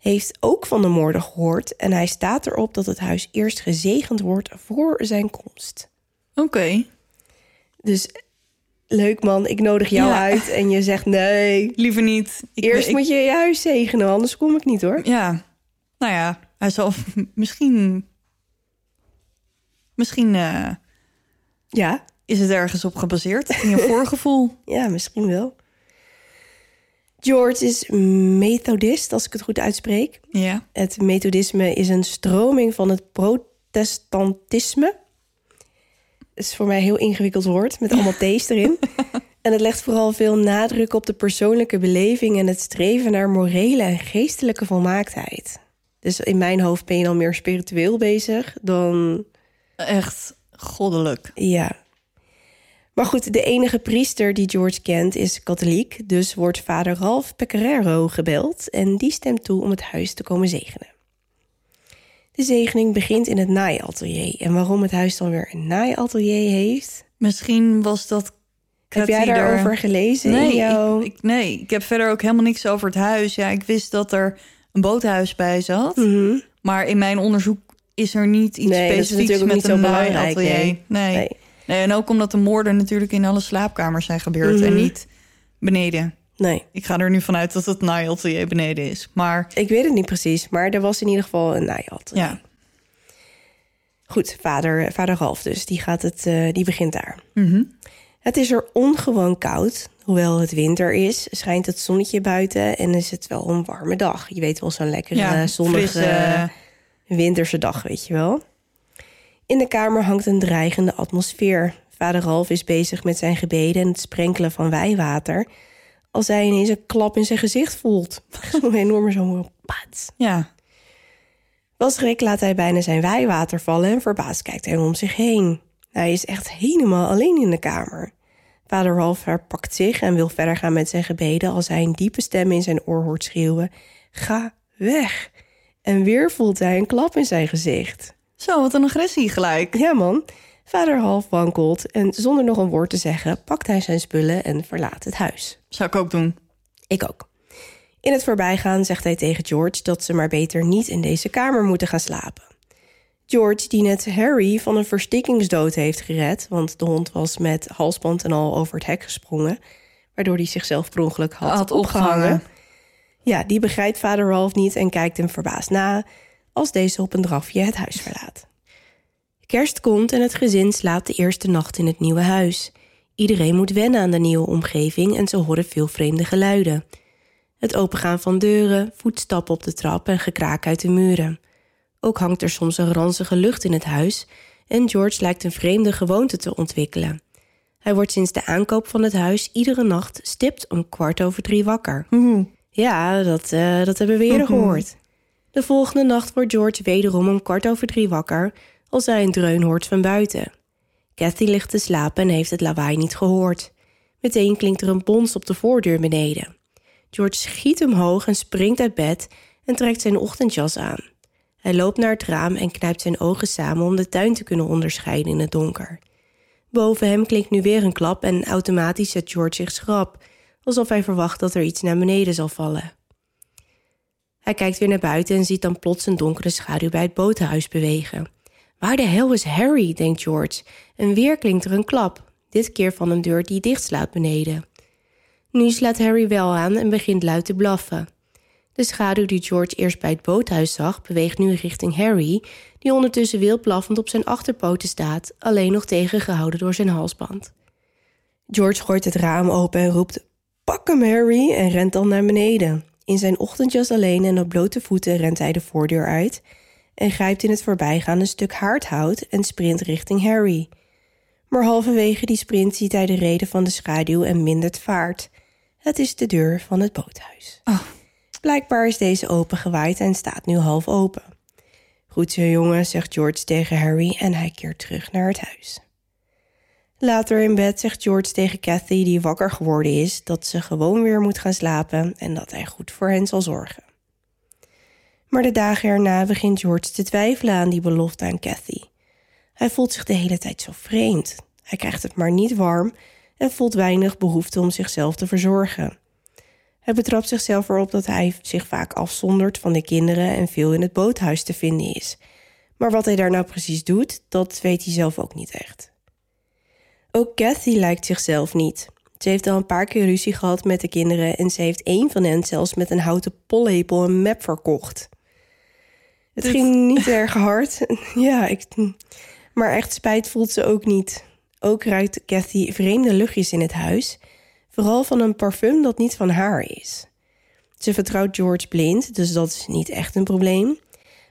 heeft ook van de moorden gehoord en hij staat erop dat het huis eerst gezegend wordt voor zijn komst. Oké. Dus leuk man, ik nodig jou Ja. uit en je zegt nee. Liever niet. Ik, Eerst ik- moet je je huis zegenen, anders kom ik niet hoor. Ja. Nou ja, hij zal misschien... Misschien eh, Ja, is het ergens op gebaseerd. In je voorgevoel. ja, misschien wel. George is methodist, als ik het goed uitspreek. Ja. Het methodisme is een stroming van het protestantisme. Het is voor mij een heel ingewikkeld woord, met allemaal T's erin. En het legt vooral veel nadruk op de persoonlijke beleving... en het streven naar morele en geestelijke volmaaktheid. Dus in mijn hoofd ben je dan meer spiritueel bezig dan... Echt goddelijk. Ja. Maar goed, de enige priester die George kent is katholiek. Dus wordt vader Ralph Pecoraro gebeld en die stemt toe om het huis te komen zegenen. De zegening begint in het naaiatelier. En waarom het huis dan weer een naaiatelier heeft... Misschien was dat... heb jij er- daarover gelezen Nee, in jouw... ik, ik- nee, ik heb verder ook helemaal niks over het huis. Ja, ik wist dat er een boothuis bij zat. Mhm. Maar in mijn onderzoek is er niet iets Nee, specifieks met een naaiatelier. nee. Nee. Nee. En ook omdat de moorden natuurlijk in alle slaapkamers zijn gebeurd en Mhm. niet beneden. Nee, Ik ga er nu vanuit dat het naaiatelier beneden is. Maar ik weet het niet precies, maar er was in ieder geval een naaiat. ja. Goed, vader, vader Ralf dus, die, gaat het, eh, die begint daar. Mhm. Het is er ongewoon koud. Hoewel het winter is, schijnt het zonnetje buiten en is het wel een warme dag. Je weet wel, zo'n lekkere Ja, zonnige frisse- winterse dag, weet je wel. In de kamer hangt een dreigende atmosfeer. Vader Ralf is bezig met zijn gebeden en het sprenkelen van wijwater... als hij ineens een klap in zijn gezicht voelt. Zo'n enorme zo'n pat. Ja. Wel schrik laat hij bijna zijn wijwater vallen en verbaasd kijkt hij om zich heen. Hij is echt helemaal alleen in de kamer. Vader Ralph herpakt zich en wil verder gaan met zijn gebeden als hij een diepe stem in zijn oor hoort schreeuwen: Ga weg! En weer voelt hij een klap in zijn gezicht. Zo, wat een agressie gelijk. Ja, man. Vader Half wankelt en zonder nog een woord te zeggen pakt hij zijn spullen en verlaat het huis. Zou ik ook doen. Ik ook. In het voorbijgaan zegt hij tegen George dat ze maar beter niet in deze kamer moeten gaan slapen. George, die net Harry van een verstikkingsdood heeft gered, want de hond was met halsband en al over het hek gesprongen, waardoor hij zichzelf per ongeluk had, Had opgehangen. opgehangen. Ja, die begrijpt vader Ralph niet en kijkt hem verbaasd na als deze op een drafje het huis verlaat. Kerst komt en het gezin slaapt de eerste nacht in het nieuwe huis. Iedereen moet wennen aan de nieuwe omgeving en ze horen veel vreemde geluiden. Het opengaan van deuren, voetstappen op de trap en gekraak uit de muren. Ook hangt er soms een ranzige lucht in het huis en George lijkt een vreemde gewoonte te ontwikkelen. Hij wordt sinds de aankoop van het huis iedere nacht stipt om kwart over drie wakker. Ja, dat, eh, dat hebben we eerder gehoord. De volgende nacht wordt George wederom om kwart over drie wakker als hij een dreun hoort van buiten. Kathy ligt te slapen en heeft het lawaai niet gehoord. Meteen klinkt er een bons op de voordeur beneden. George schiet omhoog en springt uit bed en trekt zijn ochtendjas aan. Hij loopt naar het raam en knijpt zijn ogen samen om de tuin te kunnen onderscheiden in het donker. Boven hem klinkt nu weer een klap en automatisch zet George zich schrap, alsof hij verwacht dat er iets naar beneden zal vallen. Hij kijkt weer naar buiten en ziet dan plots een donkere schaduw bij het botenhuis bewegen. Waar de hel is Harry, denkt George. En weer klinkt er een klap, dit keer van een deur die dichtslaat beneden. Nu slaat Harry wel aan en begint luid te blaffen. De schaduw die George eerst bij het boothuis zag, beweegt nu richting Harry, die ondertussen wild blaffend op zijn achterpoten staat, alleen nog tegengehouden door zijn halsband. George gooit het raam open en roept: Pak hem, Harry! en rent dan naar beneden. In zijn ochtendjas alleen en op blote voeten rent hij de voordeur uit en grijpt in het voorbijgaan een stuk haardhout en sprint richting Harry. Maar halverwege die sprint ziet hij de reden van de schaduw en mindert vaart. Het is de deur van het boothuis. Oh. Blijkbaar is deze opengewaaid en staat nu half open. Goed zo, jongen, zegt George tegen Harry en hij keert terug naar het huis. Later in bed zegt George tegen Kathy, die wakker geworden is, dat ze gewoon weer moet gaan slapen en dat hij goed voor hen zal zorgen. Maar de dagen erna begint George te twijfelen aan die belofte aan Kathy. Hij voelt zich de hele tijd zo vreemd. Hij krijgt het maar niet warm en voelt weinig behoefte om zichzelf te verzorgen. Hij betrapt zichzelf erop dat hij zich vaak afzondert van de kinderen en veel in het boothuis te vinden is. Maar wat hij daar nou precies doet, dat weet hij zelf ook niet echt. Ook Kathy lijkt zichzelf niet. Ze heeft al een paar keer ruzie gehad met de kinderen en ze heeft één van hen zelfs met een houten pollepel een map verkocht. Het Dit- ging niet erg hard. ja, ik, maar echt spijt voelt ze ook niet. Ook ruikt Kathy vreemde luchtjes in het huis, vooral van een parfum dat niet van haar is. Ze vertrouwt George blind, dus dat is niet echt een probleem.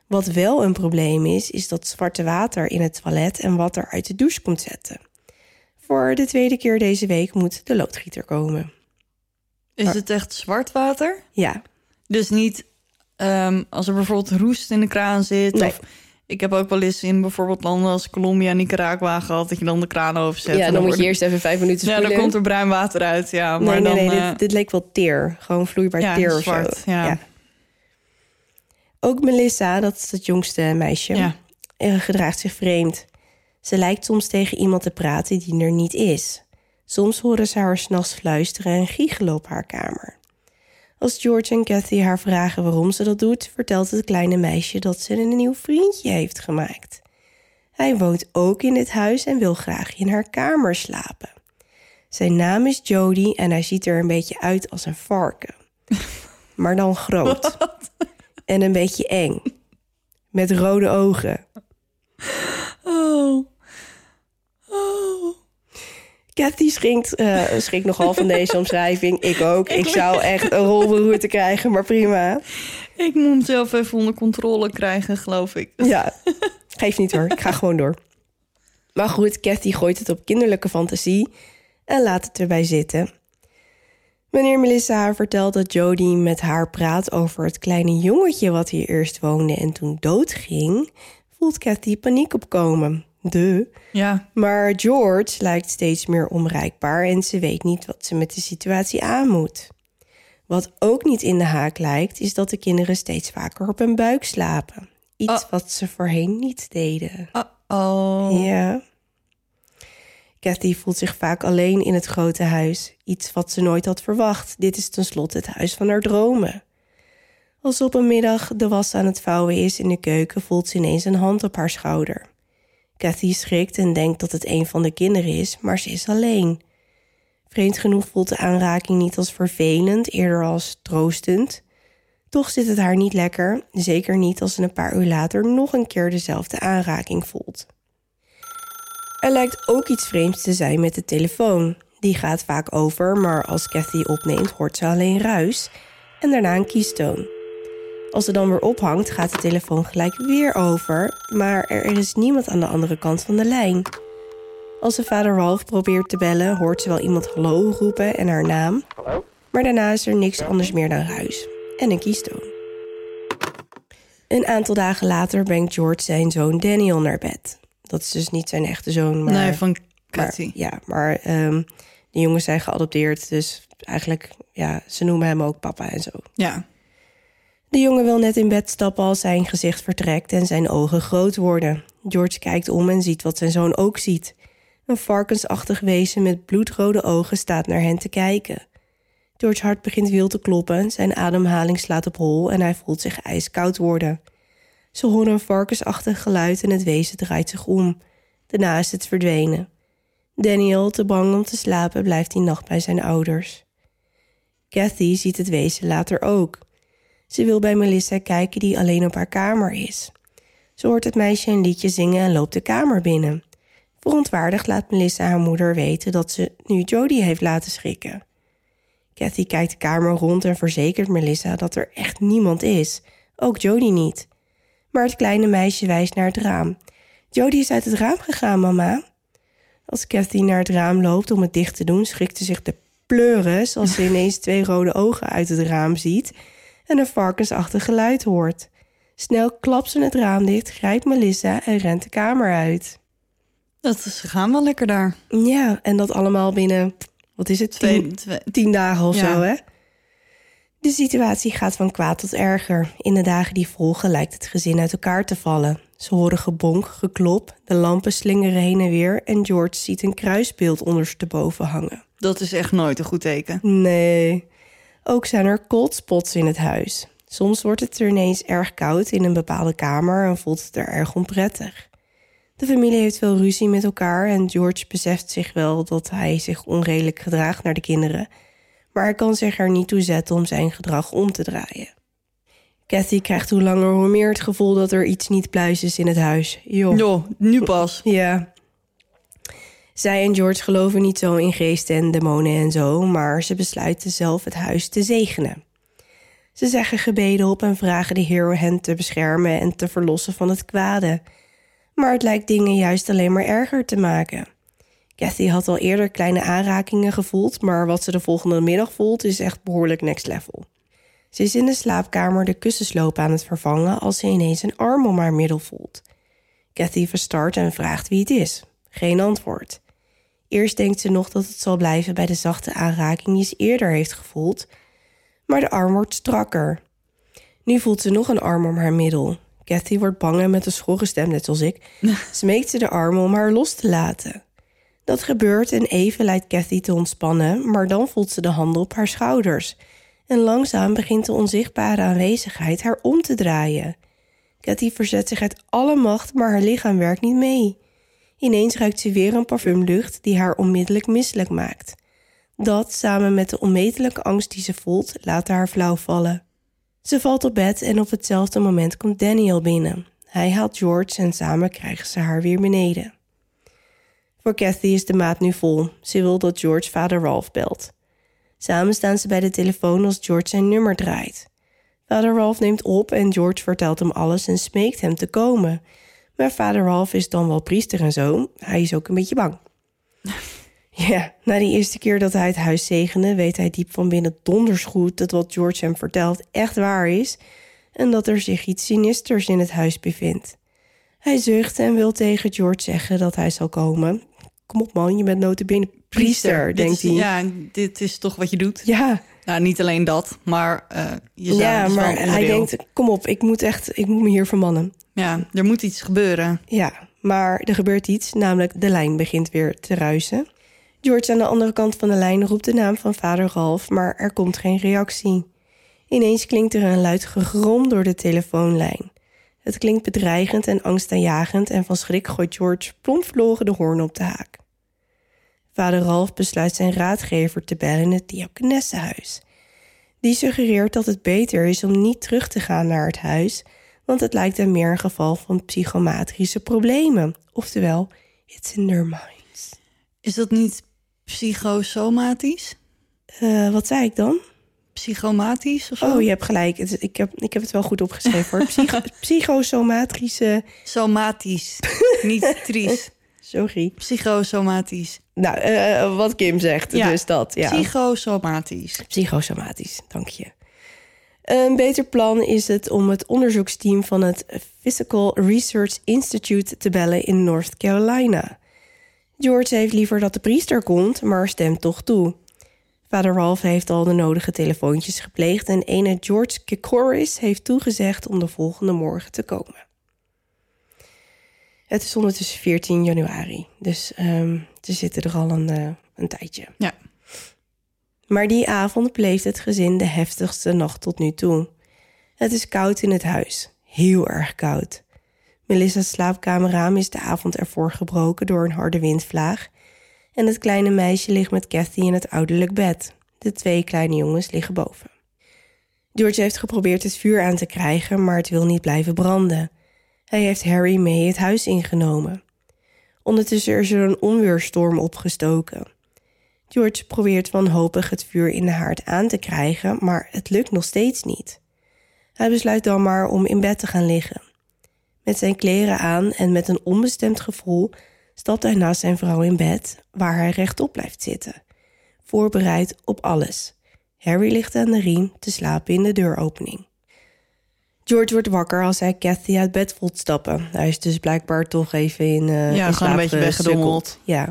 Wat wel een probleem is, is dat zwarte water in het toilet en wat er uit de douche komt zetten. Voor de tweede keer deze week moet de loodgieter komen. Is het echt zwart water? Ja, Dus niet ehm, als er bijvoorbeeld roest in de kraan zit. Nee. Of ik heb ook wel eens in bijvoorbeeld landen als Colombia en Nicaragua gehad... dat je dan de kraan overzet. ja dan moet je eerst even vijf minuten Ja, spoelen. dan komt er bruin water uit, ja. Maar nee, nee, dan, nee, eh, dit, dit leek wel teer. Gewoon vloeibaar ja, teer of zwart, zo. ja. Ook Melissa, dat is het jongste meisje, Ja. eh, gedraagt zich vreemd. Ze lijkt soms tegen iemand te praten die er niet is. Soms horen ze haar s'nachts fluisteren en giechelen op haar kamer. Als George en Kathy haar vragen waarom ze dat doet, vertelt het kleine meisje dat ze een nieuw vriendje heeft gemaakt. Hij woont ook in dit huis en wil graag in haar kamer slapen. Zijn naam is Jody en hij ziet er een beetje uit als een varken. Maar dan groot. En een beetje eng. Met rode ogen. Oh. Oh. Kathy schrikt, eh schrikt nogal van deze omschrijving. Ik ook. Ik zou echt een rolberoerte krijgen, maar prima. Ik moet hem zelf even onder controle krijgen, geloof ik. Ja, geef niet hoor. Ik ga gewoon door. Maar goed, Kathy gooit het op kinderlijke fantasie en laat het erbij zitten. Wanneer Melissa haar vertelt dat Jodie met haar praat over het kleine jongetje wat hier eerst woonde en toen doodging, voelt Kathy paniek opkomen. De. Ja. Maar George lijkt steeds meer onbereikbaar en ze weet niet wat ze met de situatie aan moet. Wat ook niet in de haak lijkt, is dat de kinderen steeds vaker op hun buik slapen. Iets Oh. wat ze voorheen niet deden. Uh-oh. Ja. Kathy voelt zich vaak alleen in het grote huis. Iets wat ze nooit had verwacht. Dit is tenslotte het huis van haar dromen. Als op een middag de was aan het vouwen is in de keuken, voelt ze ineens een hand op haar schouder. Kathy schrikt en denkt dat het een van de kinderen is, maar ze is alleen. Vreemd genoeg voelt de aanraking niet als vervelend, eerder als troostend. Toch zit het haar niet lekker, zeker niet als ze een paar uur later nog een keer dezelfde aanraking voelt. Er lijkt ook iets vreemds te zijn met de telefoon. Die gaat vaak over, maar als Kathy opneemt, hoort ze alleen ruis en daarna een kiestoon. Als ze dan weer ophangt, gaat de telefoon gelijk weer over, maar er is niemand aan de andere kant van de lijn. Als ze vader Ralph probeert te bellen, hoort ze wel iemand hallo roepen en haar naam. Maar daarna is er niks anders meer dan ruis en een kiestoon. Een aantal dagen later brengt George zijn zoon Daniel naar bed. Dat is dus niet zijn echte zoon, maar... Nee, van maar- Kathy. ja, maar ehm, de jongens zijn geadopteerd, dus eigenlijk, ja, ze noemen hem ook papa en zo. Ja. De jongen wil net in bed stappen als zijn gezicht vertrekt en zijn ogen groot worden. George kijkt om en ziet wat zijn zoon ook ziet. Een varkensachtig wezen met bloedrode ogen staat naar hen te kijken. George's hart begint wild te kloppen, zijn ademhaling slaat op hol en hij voelt zich ijskoud worden. Ze horen een varkensachtig geluid en het wezen draait zich om. Daarna is het verdwenen. Daniel, te bang om te slapen, blijft die nacht bij zijn ouders. Kathy ziet het wezen later ook. Ze wil bij Melissa kijken die alleen op haar kamer is. Ze hoort het meisje een liedje zingen en loopt de kamer binnen. Verontwaardigd laat Melissa haar moeder weten dat ze nu Jodie heeft laten schrikken. Kathy kijkt de kamer rond en verzekert Melissa dat er echt niemand is, ook Jodie niet. Maar het kleine meisje wijst naar het raam. Jodie is uit het raam gegaan, mama. Als Kathy naar het raam loopt om het dicht te doen, schrikt ze zich de pleuris als ze ineens twee rode ogen uit het raam ziet en een varkensachtig geluid hoort. Snel klapt ze het raam dicht, grijpt Melissa en rent de kamer uit. Dat is, ze gaan wel lekker daar. Ja, en dat allemaal binnen, wat is het, Twee, tien, twee, tien dagen of Ja. zo, hè? De situatie gaat van kwaad tot erger. In de dagen die volgen lijkt het gezin uit elkaar te vallen. Ze horen gebonk, geklop, de lampen slingeren heen en weer... en George ziet een kruisbeeld ondersteboven hangen. dat is echt nooit een goed teken. Nee. Ook zijn er cold spots in het huis. Soms wordt het er ineens erg koud in een bepaalde kamer en voelt het er erg onprettig. De familie heeft veel ruzie met elkaar en George beseft zich wel dat hij zich onredelijk gedraagt naar de kinderen, maar hij kan zich er niet toe zetten om zijn gedrag om te draaien. Kathy krijgt hoe langer hoe meer het gevoel dat er iets niet pluis is in het huis. Joh. Joh, nu pas. Ja. Zij en George geloven niet zo in geesten en demonen en zo, maar ze besluiten zelf het huis te zegenen. Ze zeggen gebeden op en vragen de Heer hen te beschermen en te verlossen van het kwade. Maar het lijkt dingen juist alleen maar erger te maken. Kathy had al eerder kleine aanrakingen gevoeld, maar wat ze de volgende middag voelt is echt behoorlijk next level. Ze is in de slaapkamer de kussensloop aan het vervangen als ze ineens een arm om haar middel voelt. Kathy verstart en vraagt wie het is. Geen antwoord. Eerst denkt ze nog dat het zal blijven bij de zachte aanraking die ze eerder heeft gevoeld, maar de arm wordt strakker. Nu voelt ze nog een arm om haar middel. Kathy wordt bang en met een schorre stem, net als ik, smeekt ze de arm om haar los te laten. Dat gebeurt en even lijkt Kathy te ontspannen, maar dan voelt ze de handen op haar schouders. En langzaam begint de onzichtbare aanwezigheid haar om te draaien. Kathy verzet zich uit alle macht, maar haar lichaam werkt niet mee. Ineens ruikt ze weer een parfumlucht die haar onmiddellijk misselijk maakt. Dat, samen met de onmetelijke angst die ze voelt, laat haar flauw vallen. Ze valt op bed en op hetzelfde moment komt Daniel binnen. Hij haalt George en samen krijgen ze haar weer beneden. Voor Kathy is de maat nu vol. Ze wil dat George vader Ralph belt. Samen staan ze bij de telefoon als George zijn nummer draait. Vader Ralph neemt op en George vertelt hem alles en smeekt hem te komen. Maar vader Ralph is dan wel priester en zo. Hij is ook een beetje bang. Ja, na die eerste keer dat hij het huis zegende, weet hij diep van binnen donders goed dat wat George hem vertelt echt waar is en dat er zich iets sinisters in het huis bevindt. Hij zucht en wil tegen George zeggen dat hij zal komen. Kom op man, je bent notabene priester, Dit denkt is- hij. Ja, dit is toch wat je doet. ja, Nou, niet alleen dat, maar eh je ja wel maar hij denkt, kom op, ik moet echt, ik moet me hier vermannen. Ja, er moet iets gebeuren. Ja, maar er gebeurt iets, namelijk de lijn begint weer te ruisen. George aan de andere kant van de lijn roept de naam van vader Ralph, maar er komt geen reactie. Ineens klinkt er een luid gegrom door de telefoonlijn. Het klinkt bedreigend en angstaanjagend en van schrik gooit George plomp verloren de hoorn op de haak. Vader Ralph besluit zijn raadgever te bellen in het diakonessenhuis. Die suggereert dat het beter is om niet terug te gaan naar het huis, want het lijkt hem meer een geval van psychomatrische problemen. Oftewel, it's in their minds. Is dat niet psychosomatisch? Eh, wat zei ik dan? Psychomatisch of zo? Oh, je hebt gelijk. Ik heb, ik heb het wel goed opgeschreven hoor. Psycho psychosomatrische. Somatisch, niet tries. Sorry. Psychosomatisch. Nou, eh, wat Kim zegt, Ja. dus dat. Ja. Psychosomatisch. Psychosomatisch, dank je. Een beter plan is het om het onderzoeksteam van het Physical Research Institute te bellen in North Carolina. George heeft liever dat de priester komt, maar stemt toch toe. Vader Ralph heeft al de nodige telefoontjes gepleegd en ene George Kikoris heeft toegezegd om de volgende morgen te komen. Het is ondertussen 14 januari, dus ehm, ze zitten er al een, eh, een tijdje. Ja. Maar die avond bleef het gezin de heftigste nacht tot nu toe. Het is koud in het huis, heel erg koud. Melissa's slaapkamerraam is de avond ervoor gebroken door een harde windvlaag. En het kleine meisje ligt met Kathy in het ouderlijk bed. De twee kleine jongens liggen boven. George heeft geprobeerd het vuur aan te krijgen, maar het wil niet blijven branden. Hij heeft Harry mee het huis ingenomen. Ondertussen is er een onweerstorm opgestoken. George probeert wanhopig het vuur in de haard aan te krijgen, maar het lukt nog steeds niet. Hij besluit dan maar om in bed te gaan liggen. Met zijn kleren aan en met een onbestemd gevoel stapt hij naast zijn vrouw in bed, waar hij rechtop blijft zitten, voorbereid op alles. Harry ligt aan de riem te slapen in de deuropening. George wordt wakker als hij Kathy uit bed voelt stappen. Hij is dus blijkbaar toch even in. eh, Ja, in gewoon een beetje weggedommeld. Ja.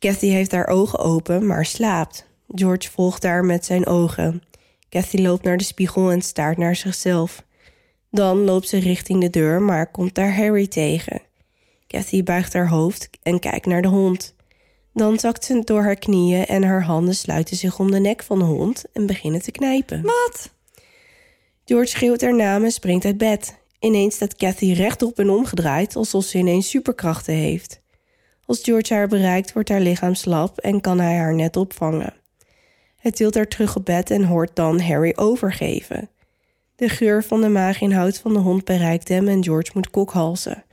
Kathy heeft haar ogen open, maar slaapt. George volgt haar met zijn ogen. Kathy loopt naar de spiegel en staart naar zichzelf. Dan loopt ze richting de deur, maar komt daar Harry tegen. Kathy buigt haar hoofd en kijkt naar de hond. Dan zakt ze door haar knieën en haar handen sluiten zich om de nek van de hond en beginnen te knijpen. Wat? George schreeuwt haar naam en springt uit bed. Ineens staat Kathy rechtop en omgedraaid, alsof ze ineens superkrachten heeft. Als George haar bereikt, wordt haar lichaam slap en kan hij haar net opvangen. Hij tilt haar terug op bed en hoort dan Harry overgeven. De geur van de maaginhoud van de hond bereikt hem en George moet kokhalzen.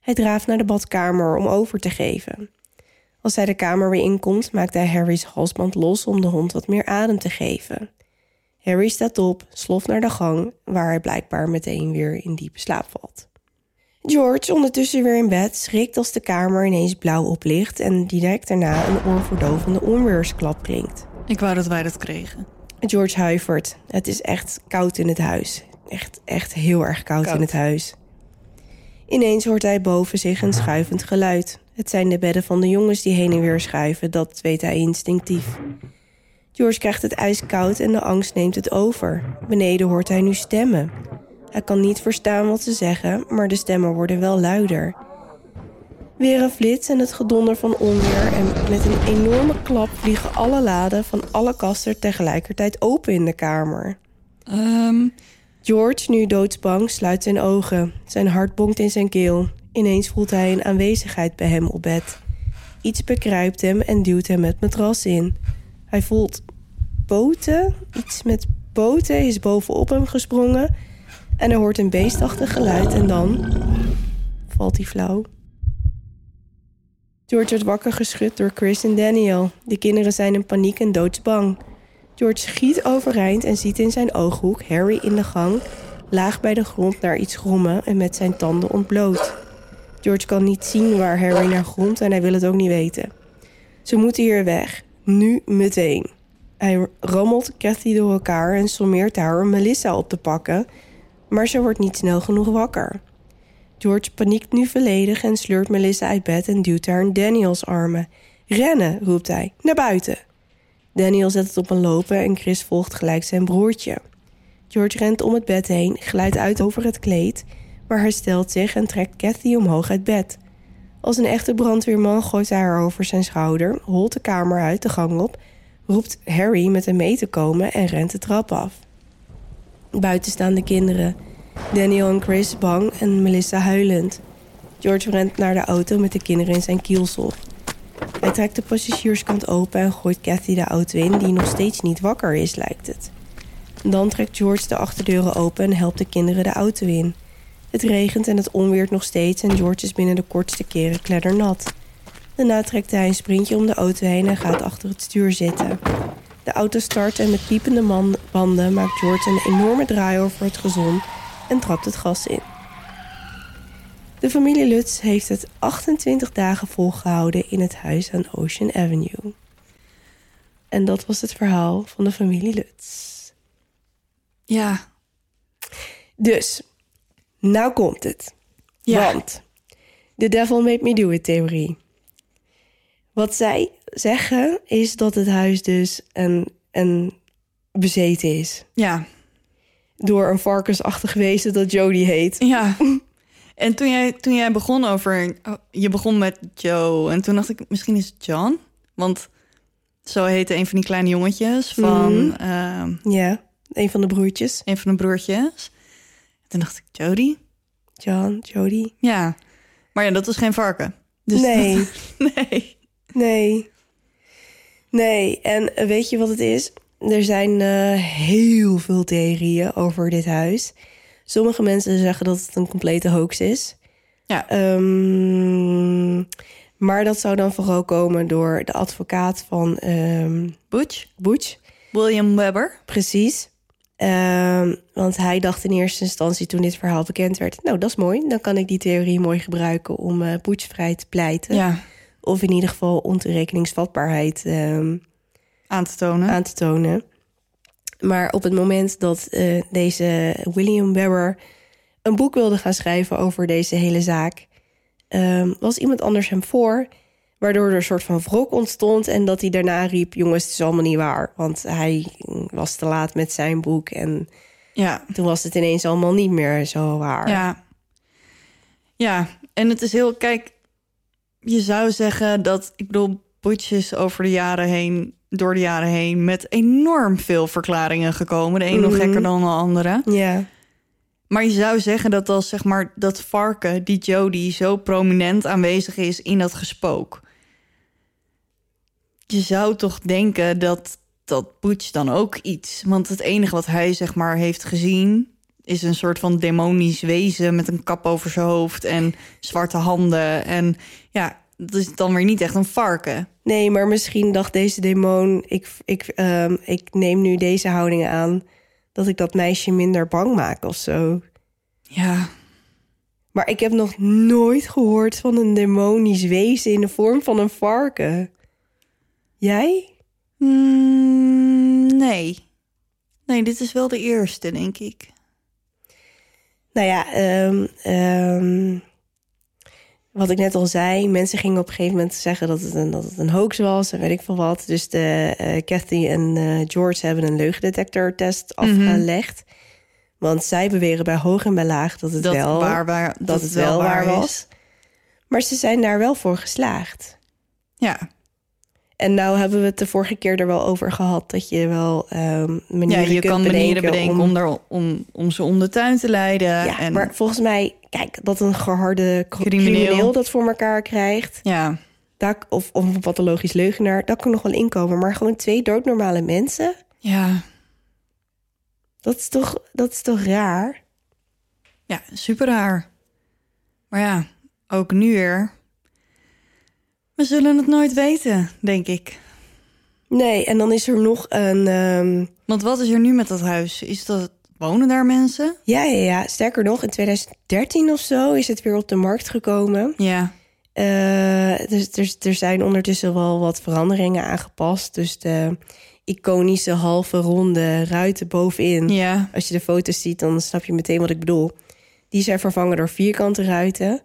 Hij draaft naar de badkamer om over te geven. Als hij de kamer weer inkomt, maakt hij Harry's halsband los om de hond wat meer adem te geven. Harry staat op, sloft naar de gang, waar hij blijkbaar meteen weer in diepe slaap valt. George, ondertussen weer in bed, schrikt als de kamer ineens blauw oplicht en direct daarna een oorverdovende onweersklap klinkt. Ik wou dat wij dat kregen. George huivert. Het is echt koud in het huis. Echt, echt heel erg koud, Koud. in het huis. Ineens hoort hij boven zich een schuivend geluid. Het zijn de bedden van de jongens die heen en weer schuiven, dat weet hij instinctief. George krijgt het ijskoud en de angst neemt het over. Beneden hoort hij nu stemmen. Hij kan niet verstaan wat ze zeggen, maar de stemmen worden wel luider. Weer een flits en het gedonder van onweer en met een enorme klap vliegen alle laden van alle kasten tegelijkertijd open in de kamer. Ehm, George, nu doodsbang, sluit zijn ogen. Zijn hart bonkt in zijn keel. Ineens voelt hij een aanwezigheid bij hem op bed. Iets bekruipt hem en duwt hem het matras in. Hij voelt poten. Iets met poten is bovenop hem gesprongen. En hij hoort een beestachtig geluid en dan valt hij flauw. George wordt wakker geschud door Chris en Daniel. De kinderen zijn in paniek en doodsbang. George schiet overeind en ziet in zijn ooghoek Harry in de gang, laag bij de grond naar iets grommen en met zijn tanden ontbloot. George kan niet zien waar Harry naar gromt en hij wil het ook niet weten. Ze moeten hier weg, nu meteen. Hij rammelt Cathy door elkaar en sommeert haar om Melissa op te pakken, maar ze wordt niet snel genoeg wakker. George paniekt nu volledig en sleurt Melissa uit bed en duwt haar in Daniels armen. Rennen, roept hij, naar buiten. Daniel zet het op een lopen en Chris volgt gelijk zijn broertje. George rent om het bed heen, glijdt uit over het kleed, maar herstelt zich en trekt Cathy omhoog uit bed. Als een echte brandweerman gooit hij haar over zijn schouder, holt de kamer uit de gang op, roept Harry met hem mee te komen en rent de trap af. Buiten staan de kinderen. Daniel en Chris bang en Melissa huilend. George rent naar de auto met de kinderen in zijn kielzog. Hij trekt de passagierskant open en gooit Cathy de auto in, die nog steeds niet wakker is, lijkt het. Dan trekt George de achterdeuren open en helpt de kinderen de auto in. Het regent en het onweert nog steeds en George is binnen de kortste keren kleddernat. Daarna trekt hij een sprintje om de auto heen en gaat achter het stuur zitten. De auto start en met piepende banden maakt George een enorme draai over het gezon en trapt het gas in. De familie Lutz heeft het 28 dagen volgehouden in het huis aan Ocean Avenue. En dat was het verhaal van de familie Lutz. Ja. Dus, nou komt het. Ja. Want de devil made me do it theorie. Wat zij zeggen is dat het huis dus een, een bezeten is. Ja. Door een varkensachtig wezen dat Jodie heet. Ja. En toen jij, toen jij begon over... oh, je begon met Joe. En toen dacht ik, misschien is het John. Want zo heette een van die kleine jongetjes van Mhm. ehm, Ja, een van de broertjes. een van de broertjes. Toen dacht ik, Jody? John, Jodie. Ja. Maar ja, dat is geen varken. Dus Nee. dat- nee. Nee. Nee, en weet je wat het is? Er zijn eh, heel veel theorieën over dit huis. Sommige mensen zeggen dat het een complete hoax is. Ja. Ehm, maar dat zou dan vooral komen door de advocaat van ehm Butch? Butch. William Webber? Precies. Ehm, want hij dacht in eerste instantie toen dit verhaal bekend werd... nou, dat is mooi. Dan kan ik die theorie mooi gebruiken om eh Butch vrij te pleiten. Ja. Of in ieder geval ontoerekeningsvatbaarheid ehm, Aan te tonen. aan te tonen. Maar op het moment dat eh, deze William Webber een boek wilde gaan schrijven over deze hele zaak, ehm, was iemand anders hem voor, waardoor er een soort van wrok ontstond en dat hij daarna riep: Jongens, het is allemaal niet waar, want hij was te laat met zijn boek en Ja. toen was het ineens allemaal niet meer zo waar. Ja. Ja, en het is heel... Kijk, je zou zeggen dat... Ik bedoel, Butch is over de jaren heen... door de jaren heen met enorm veel verklaringen gekomen. De een nog Mhm. gekker dan de andere. ja, Maar je zou zeggen dat als zeg maar dat varken, die Jody, zo prominent aanwezig is in dat gespook. Je zou toch denken dat dat Butch dan ook iets. Want het enige wat hij zeg maar heeft gezien is een soort van demonisch wezen met een kap over zijn hoofd en zwarte handen. En ja, dat is dan weer niet echt een varken. Nee, maar misschien dacht deze demon: ik, ik, ehm, ik neem nu deze houding aan, dat ik dat meisje minder bang maak of zo. Ja, Maar ik heb nog nooit gehoord van een demonisch wezen in de vorm van een varken. Jij? Mm, nee. Nee, dit is wel de eerste, denk ik. Nou ja, ehm, ehm, wat ik net al zei, mensen gingen op een gegeven moment zeggen dat het een, dat het een hoax was en weet ik veel wat. Dus de, eh Kathy en eh, George hebben een leugendetectortest afgelegd. Want zij beweren bij hoog en bij laag dat het dat, wel waar, waar, dat, het wel waar is. was. Maar ze zijn daar wel voor geslaagd. Ja, En nou hebben we het de vorige keer er wel over gehad dat je wel Ja, manieren je kunt kan manieren bedenken, bedenken om, er, om, om ze om de tuin te leiden. Ja, en, maar volgens mij, kijk, dat een geharde cr- Crimineel. crimineel. dat voor elkaar krijgt, ja, of, of een pathologisch leugenaar, dat kan nog wel inkomen. Maar gewoon twee doodnormale mensen, ja, dat is toch, dat is toch raar? ja, super raar. Maar ja, ook nu weer. We zullen het nooit weten, denk ik. Nee, en dan is er nog een. ehm, Want wat is er nu met dat huis? Is dat, wonen daar mensen? ja, ja, ja, sterker nog, in 2013 of zo is het weer op de markt gekomen. Ja, Eh, dus, dus er zijn ondertussen wel wat veranderingen aangepast. Dus de iconische halve ronde ruiten bovenin. ja, Als je de foto's ziet, dan snap je meteen wat ik bedoel. Die zijn vervangen door vierkante ruiten.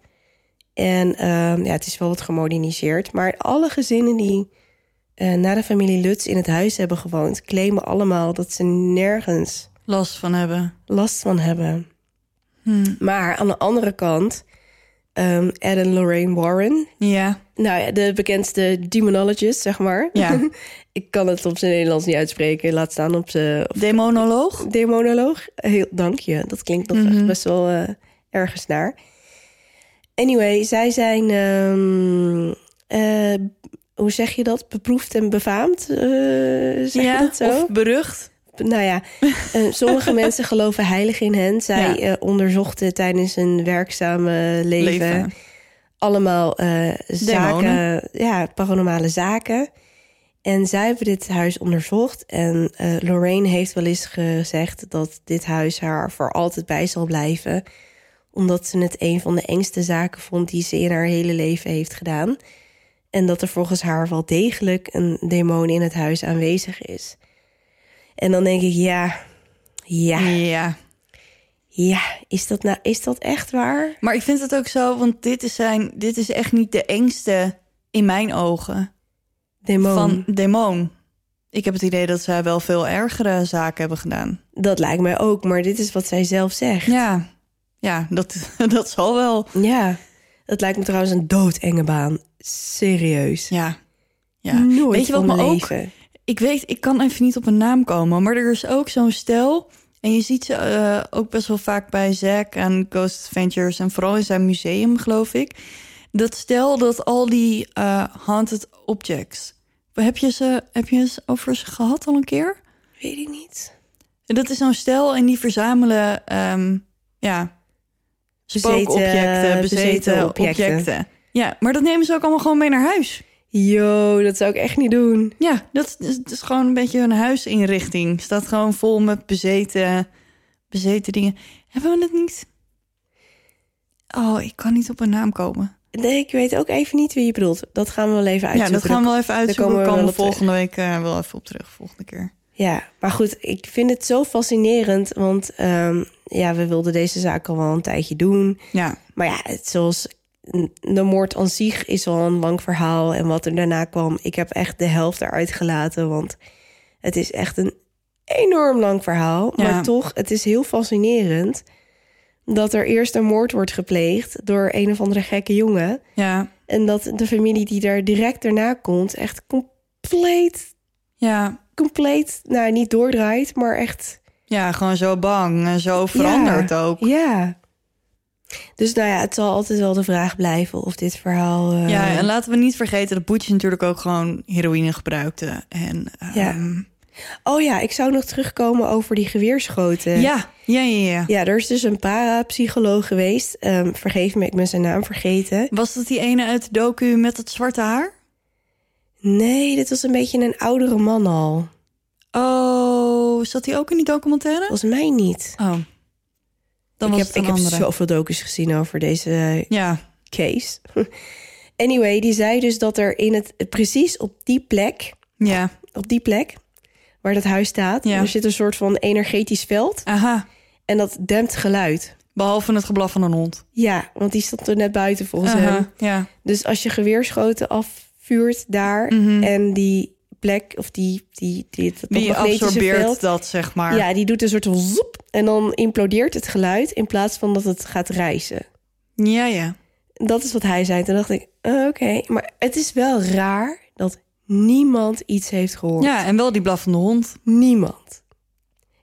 En ehm, ja, het is wel wat gemoderniseerd. Maar alle gezinnen die eh, na de familie Lutz in het huis hebben gewoond... claimen allemaal dat ze nergens last van hebben. last van hebben. Hm. Maar aan de andere kant, ehm Ed en Lorraine Warren... Ja, Nou ja, de bekendste demonologist, zeg maar. Ja. ik kan het op zijn Nederlands niet uitspreken. Laat staan op zijn demonoloog? demonoloog. Heel, dank je. Dat klinkt nog echt best wel eh, ergens naar. Anyway, zij zijn... ehm, eh, hoe zeg je dat? Beproefd en befaamd? eh, zeg je ja, dat zo? of berucht? Nou ja, eh, sommige mensen geloven heilig in hen. Zij Ja. onderzochten tijdens hun werkzame leven, Leven. allemaal zaken, ja, paranormale zaken. En zij hebben dit huis onderzocht. En Lorraine heeft wel eens gezegd dat dit huis haar voor altijd bij zal blijven. Omdat ze het een van de engste zaken vond die ze in haar hele leven heeft gedaan. En dat er volgens haar wel degelijk een demon in het huis aanwezig is. En dan denk ik, ja, ja, Ja. ja, is dat, nou, is dat echt waar? Maar ik vind het ook zo, want dit is, zijn, dit is echt niet de engste in mijn ogen Demon, van demon. Ik heb het idee dat zij wel veel ergere zaken hebben gedaan. dat lijkt mij ook, maar dit is wat zij zelf zegt. Ja, ja dat, dat zal wel. Ja, dat lijkt me trouwens een doodenge baan. Serieus. Ja. ja. Nooit Weet je wat me ook... Ik weet, ik kan even niet op een naam komen, maar er is ook zo'n stel. En je ziet ze eh, ook best wel vaak bij Zack en Ghost Adventures en vooral in zijn museum, geloof ik. Dat stel dat al die eh, haunted objects. Heb je ze, heb je ze over ze gehad al een keer? Weet ik niet. Dat is zo'n stel en die verzamelen, ehm, ja, spookobjecten, bezeten, bezeten objecten. objecten. Ja, maar dat nemen ze ook allemaal gewoon mee naar huis. Yo, dat zou ik echt niet doen. Ja, dat is, dat is gewoon een beetje een huisinrichting. Staat gewoon vol met bezeten, bezeten dingen. Hebben we het niet? Oh, ik kan niet op een naam komen. Nee, ik weet ook even niet wie je bedoelt. Dat gaan we wel even Ja, uitzoeken. dat gaan we wel even uitzoeken. komen We we volgende week eh, wel even op terug, volgende keer. Ja, maar goed, ik vind het zo fascinerend. Want ehm, ja, we wilden deze zaak al wel een tijdje doen. Ja, Maar ja, het, zoals de moord aan zich is al een lang verhaal. En wat er daarna kwam, ik heb echt de helft eruit gelaten. Want het is echt een enorm lang verhaal. Ja. Maar toch, het is heel fascinerend... dat er eerst een moord wordt gepleegd door een of andere gekke jongen. ja, En dat de familie die daar direct daarna komt... echt compleet, ja. compleet, nou niet doordraait, maar echt... Ja, gewoon zo bang en zo veranderd Ja. ook. Ja. Dus nou ja, het zal altijd wel de vraag blijven of dit verhaal... eh, Ja, en laten we niet vergeten dat Boetje natuurlijk ook gewoon heroïne gebruikte. En, Ja. ehm, Oh ja, ik zou nog terugkomen over die geweerschoten. ja, ja, ja, ja. Ja, er is dus een parapsycholoog geweest. Ehm, vergeef me, ik ben zijn naam vergeten. Was dat die ene uit de docu met het zwarte haar? Nee, dit was een beetje een oudere man al. Oh, zat hij ook in die documentaire? Volgens mij niet. Oh, dan ik was heb, het een ik heb andere. zoveel docus gezien over deze Ja, case. anyway, die zei dus dat er in het precies op die plek, ja, op die plek waar dat huis staat, Ja. er zit een soort van energetisch veld aha. en dat dempt geluid. Behalve het geblaf van een hond. Ja, want die stond er net buiten volgens hem. Aha, ja. Dus als je geweerschoten afvuurt daar Mhm. en die plek of die, die, die dat magnetische absorbeert veld, dat, zeg maar? ja, die doet een soort van zoep en dan implodeert het geluid in plaats van dat het gaat reizen. ja, ja. Dat is wat hij zei. Toen dacht ik, eh, oké, maar het is wel raar dat niemand iets heeft gehoord. Ja, en wel die blaffende hond. Niemand.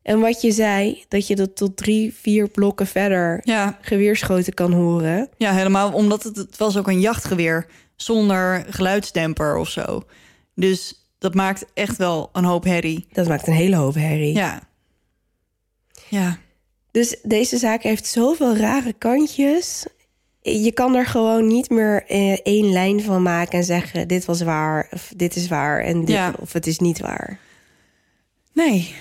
En wat je zei, dat je dat tot drie, vier blokken verder Ja, geweerschoten kan horen. ja helemaal omdat het, het was ook een jachtgeweer zonder geluidsdemper of zo. Dus dat maakt echt wel een hoop herrie. Dat maakt een hele hoop herrie. Ja. Ja. Dus deze zaak heeft zoveel rare kantjes. Je kan er gewoon niet meer eh, één lijn van maken en zeggen: dit was waar, of dit is waar, en dit, Ja. of het is niet waar. Nee.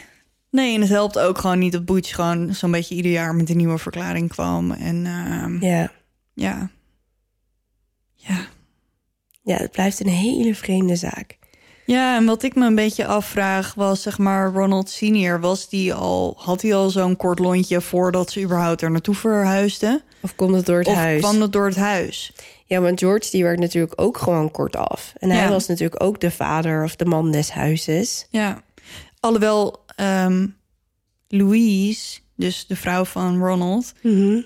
Nee, en het helpt ook gewoon niet dat Butch gewoon zo'n beetje ieder jaar met een nieuwe verklaring kwam. En ehm, Ja. ja. Ja. ja, het blijft een hele vreemde zaak. Ja, en wat ik me een beetje afvraag was, zeg maar, Ronald Senior, was die al, had hij al zo'n kort lontje voordat ze überhaupt er naartoe verhuisden? Of komt het door het of huis? kwam dat door het huis? Ja, want George die werd natuurlijk ook gewoon kort af. En hij Ja. was natuurlijk ook de vader of de man des huizes. Ja. Alhoewel ehm, Louise, dus de vrouw van Ronald, Mhm.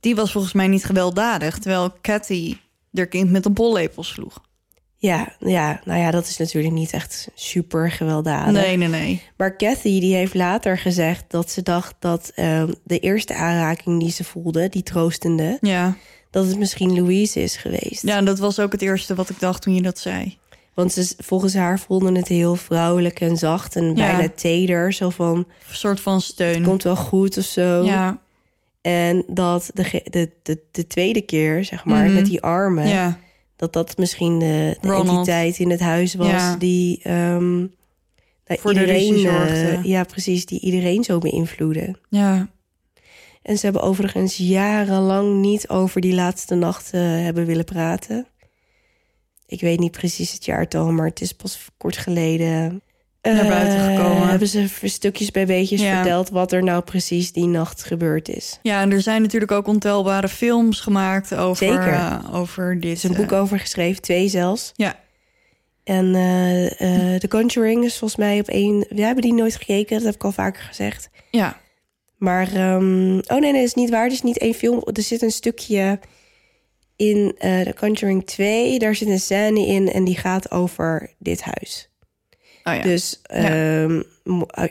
die was volgens mij niet gewelddadig, terwijl Cathy haar kind met een pollepel sloeg. Ja, ja, nou ja, dat is natuurlijk niet echt super gewelddadig. Nee, nee, nee. Maar Kathy die heeft later gezegd dat ze dacht dat ehm, de eerste aanraking die ze voelde, die troostende, Ja. dat het misschien Louise is geweest. ja, dat was ook het eerste wat ik dacht toen je dat zei. Want ze, volgens haar voelde het heel vrouwelijk en zacht en bijna teder. Zo van, Een soort van steun. komt wel goed of zo. Ja, En dat de, de, de tweede keer, zeg maar, Mhm. met die armen... ja, dat dat misschien de, de Ronald. entiteit in het huis was... Ja. die nou, Voor de iedereen, eh, zorgde. ja, precies, die iedereen zo beïnvloedde. ja. En ze hebben overigens jarenlang niet over die laatste nacht eh, hebben willen praten. Ik weet niet precies het jaartal, maar het is pas kort geleden. Naar buiten eh, gekomen. hebben ze stukjes bij beetjes Ja. verteld wat er nou precies die nacht gebeurd is. Ja, en er zijn natuurlijk ook ontelbare films gemaakt over, Zeker. eh, over dit. Er is een eh, boek over geschreven, twee zelfs. Ja, En The Conjuring is volgens mij op één... We hebben die nooit gekeken, dat heb ik al vaker gezegd. ja, Maar, ehm, oh nee, nee, dat is niet waar. Het is niet één film. Er zit een stukje in The Conjuring 2. Daar zit een scène in en die gaat over dit huis. Oh ja. Dus ehm,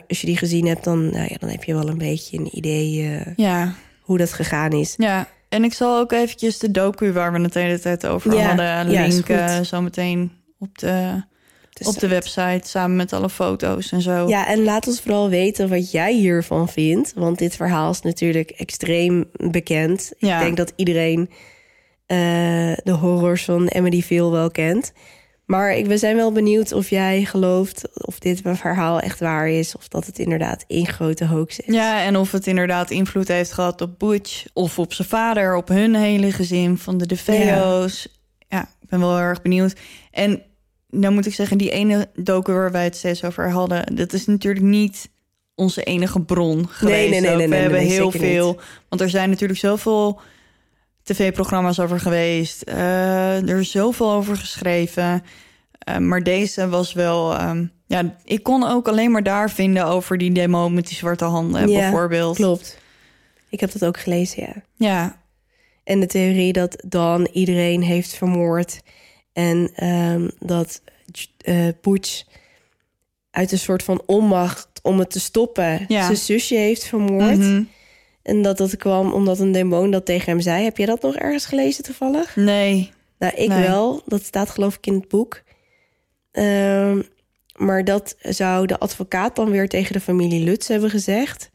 als je die gezien hebt, dan, nou ja, dan heb je wel een beetje een idee eh, ja, hoe dat gegaan is. ja. En ik zal ook eventjes de docu waar we het de hele tijd over Ja, hadden linken zo meteen op de, op de website samen met alle foto's en zo. Ja, en laat ons vooral weten wat jij hiervan vindt. Want dit verhaal is natuurlijk extreem bekend. Ik denk dat iedereen eh, de horrors van Amityville wel kent. Maar ik, we zijn wel benieuwd of jij gelooft of dit verhaal echt waar is. Of dat het inderdaad één grote hoax is. Ja, en of het inderdaad invloed heeft gehad op Butch of op zijn vader, op hun hele gezin van de DeFeo's. Ja. ik ben wel heel erg benieuwd. En dan moet ik zeggen, die ene docu waar wij het steeds over hadden, dat is natuurlijk niet onze enige bron geweest. nee, nee, ook. nee, We nee, hebben nee, heel veel, want er zijn natuurlijk zoveel tv-programma's over geweest. Eh, er is zoveel over geschreven. Eh, maar deze was wel. ehm, ja, ik kon ook alleen maar daar vinden over die demo met die zwarte handen, Ja, bijvoorbeeld. Klopt. Ik heb dat ook gelezen, ja. Ja, En de theorie dat Dawn iedereen heeft vermoord. En ehm, dat eh Butch uit een soort van onmacht om het te stoppen... Ja. zijn zusje heeft vermoord. Mhm. En dat dat kwam omdat een demon dat tegen hem zei. Heb jij dat nog ergens gelezen toevallig? Nee. Nou, ik Nee. wel. Dat staat geloof ik in het boek. Ehm, maar dat zou de advocaat dan weer tegen de familie Lutz hebben gezegd.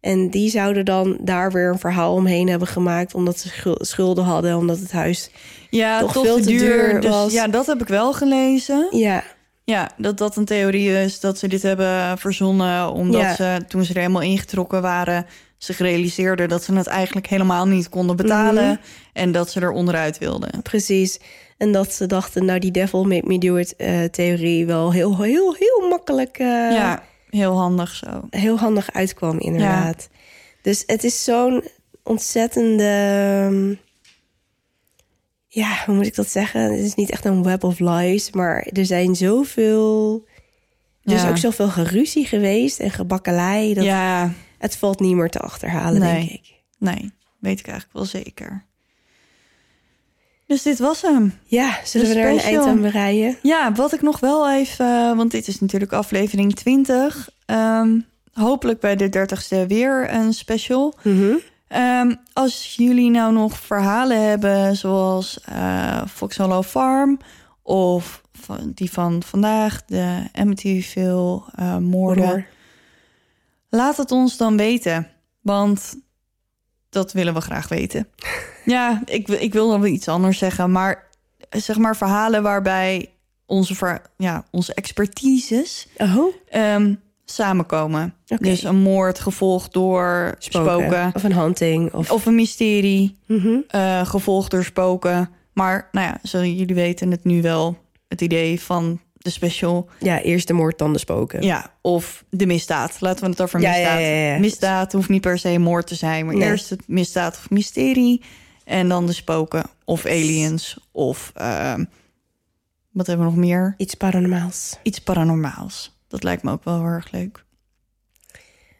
En die zouden dan daar weer een verhaal omheen hebben gemaakt... omdat ze schul- schulden hadden, omdat het huis... Ja, Toch toch, veel te te duur. duur dus, was. Ja, dat heb ik wel gelezen. Ja, Ja, dat dat een theorie is dat ze dit hebben verzonnen... omdat Ja. ze, toen ze er helemaal ingetrokken waren... zich realiseerden dat ze het eigenlijk helemaal niet konden betalen... Mhm. en dat ze er onderuit wilden. precies. En dat ze dachten, nou die devil made me do it eh, theorie... wel heel, heel, heel makkelijk... eh, ja, heel handig zo. heel handig uitkwam, inderdaad. Dus het is zo'n ontzettende. ehm, Ja, hoe moet ik dat zeggen? Het is niet echt een web of lies, maar er zijn zoveel. Er is Ja. ook zoveel geruzie geweest en gebakkelei. Dat Ja, Het valt niet meer te achterhalen, Nee. denk ik. nee, weet ik eigenlijk wel zeker. Dus dit was hem. Ja, zullen De we er een eind aan bereiden? Ja, wat ik nog wel even, eh, want dit is natuurlijk aflevering 20. Ehm, hopelijk bij de 30ste weer een special. Mhm. Ehm, als jullie nou nog verhalen hebben, zoals eh Fox Hollow Farm of van, die van vandaag, de Amityville eh moorden. Laat het ons dan weten, want dat willen we graag weten. ja, ik, ik wil dan wel iets anders zeggen, maar zeg maar verhalen waarbij onze, ver, ja, onze expertises Oh, ehm, samenkomen. Dus een moord gevolgd door spoken. spoken. Of een hunting. Of... Of een mysterie, eh, gevolgd door spoken. Maar nou ja, zo, jullie weten het nu wel. Het idee van de special. Ja, eerst de moord, dan de spoken. Ja, of de misdaad. Laten we het over Ja, misdaad. ja, ja. Misdaad hoeft niet per se moord te zijn. Maar Nee. eerst het misdaad of mysterie. En dan de spoken. Of aliens. Of ehm, wat hebben we nog meer? Iets paranormaals. Iets paranormaals. Dat lijkt me ook wel heel erg leuk.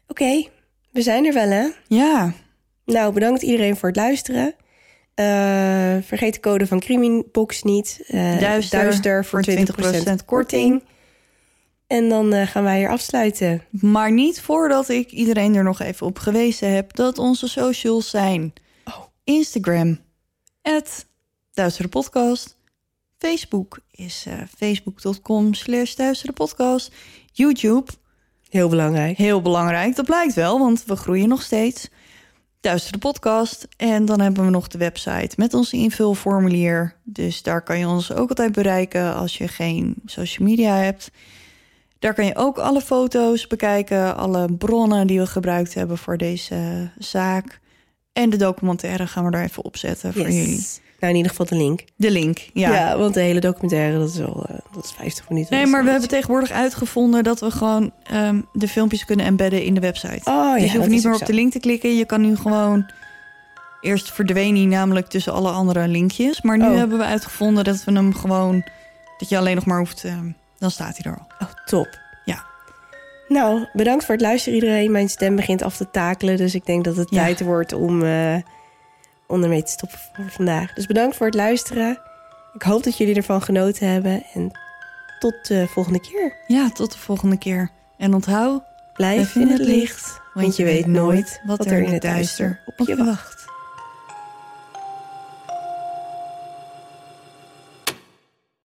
Oké, we zijn er wel, hè? Ja, Nou, bedankt iedereen voor het luisteren. Eh, vergeet de code van Criminbox niet. Eh, Duister voor 20%, 20% korting. En dan eh, gaan wij hier afsluiten. Maar niet voordat ik iedereen er nog even op gewezen heb dat onze socials zijn. Oh. Instagram, at Duistere Podcast. Facebook is facebook.com slash Duistere Podcast. YouTube, Heel belangrijk. heel belangrijk. Dat blijkt wel, want we groeien nog steeds. Duistere Podcast. En dan hebben we nog de website met ons invulformulier. Dus daar kan je ons ook altijd bereiken als je geen social media hebt. Daar kan je ook alle foto's bekijken, alle bronnen die we gebruikt hebben voor deze zaak. En de documentaire gaan we er even opzetten voor Yes. jullie. Nou, in ieder geval de link. De link, ja. Ja, want de hele documentaire, dat is wel eh, dat is 50 minuten. Nee, maar we hebben tegenwoordig uitgevonden dat we gewoon ehm, de filmpjes kunnen embedden in de website. Oh ja, dus je hoeft niet meer op zo. de link te klikken. Je kan nu gewoon... Eerst verdween hij namelijk tussen alle andere linkjes. Maar nu Oh. hebben we uitgevonden dat we hem gewoon... Dat je alleen nog maar hoeft... ehm, dan staat hij er al. Oh, top. Ja. Nou, bedankt voor het luisteren iedereen. Mijn stem begint af te takelen, dus ik denk dat het Ja. tijd wordt om, eh om ermee te stoppen voor vandaag. Dus bedankt voor het luisteren. Ik hoop dat jullie ervan genoten hebben. En tot de volgende keer. Ja, tot de volgende keer. En onthoud, Blijf in het licht, want je weet nooit wat er in het duister op je wacht.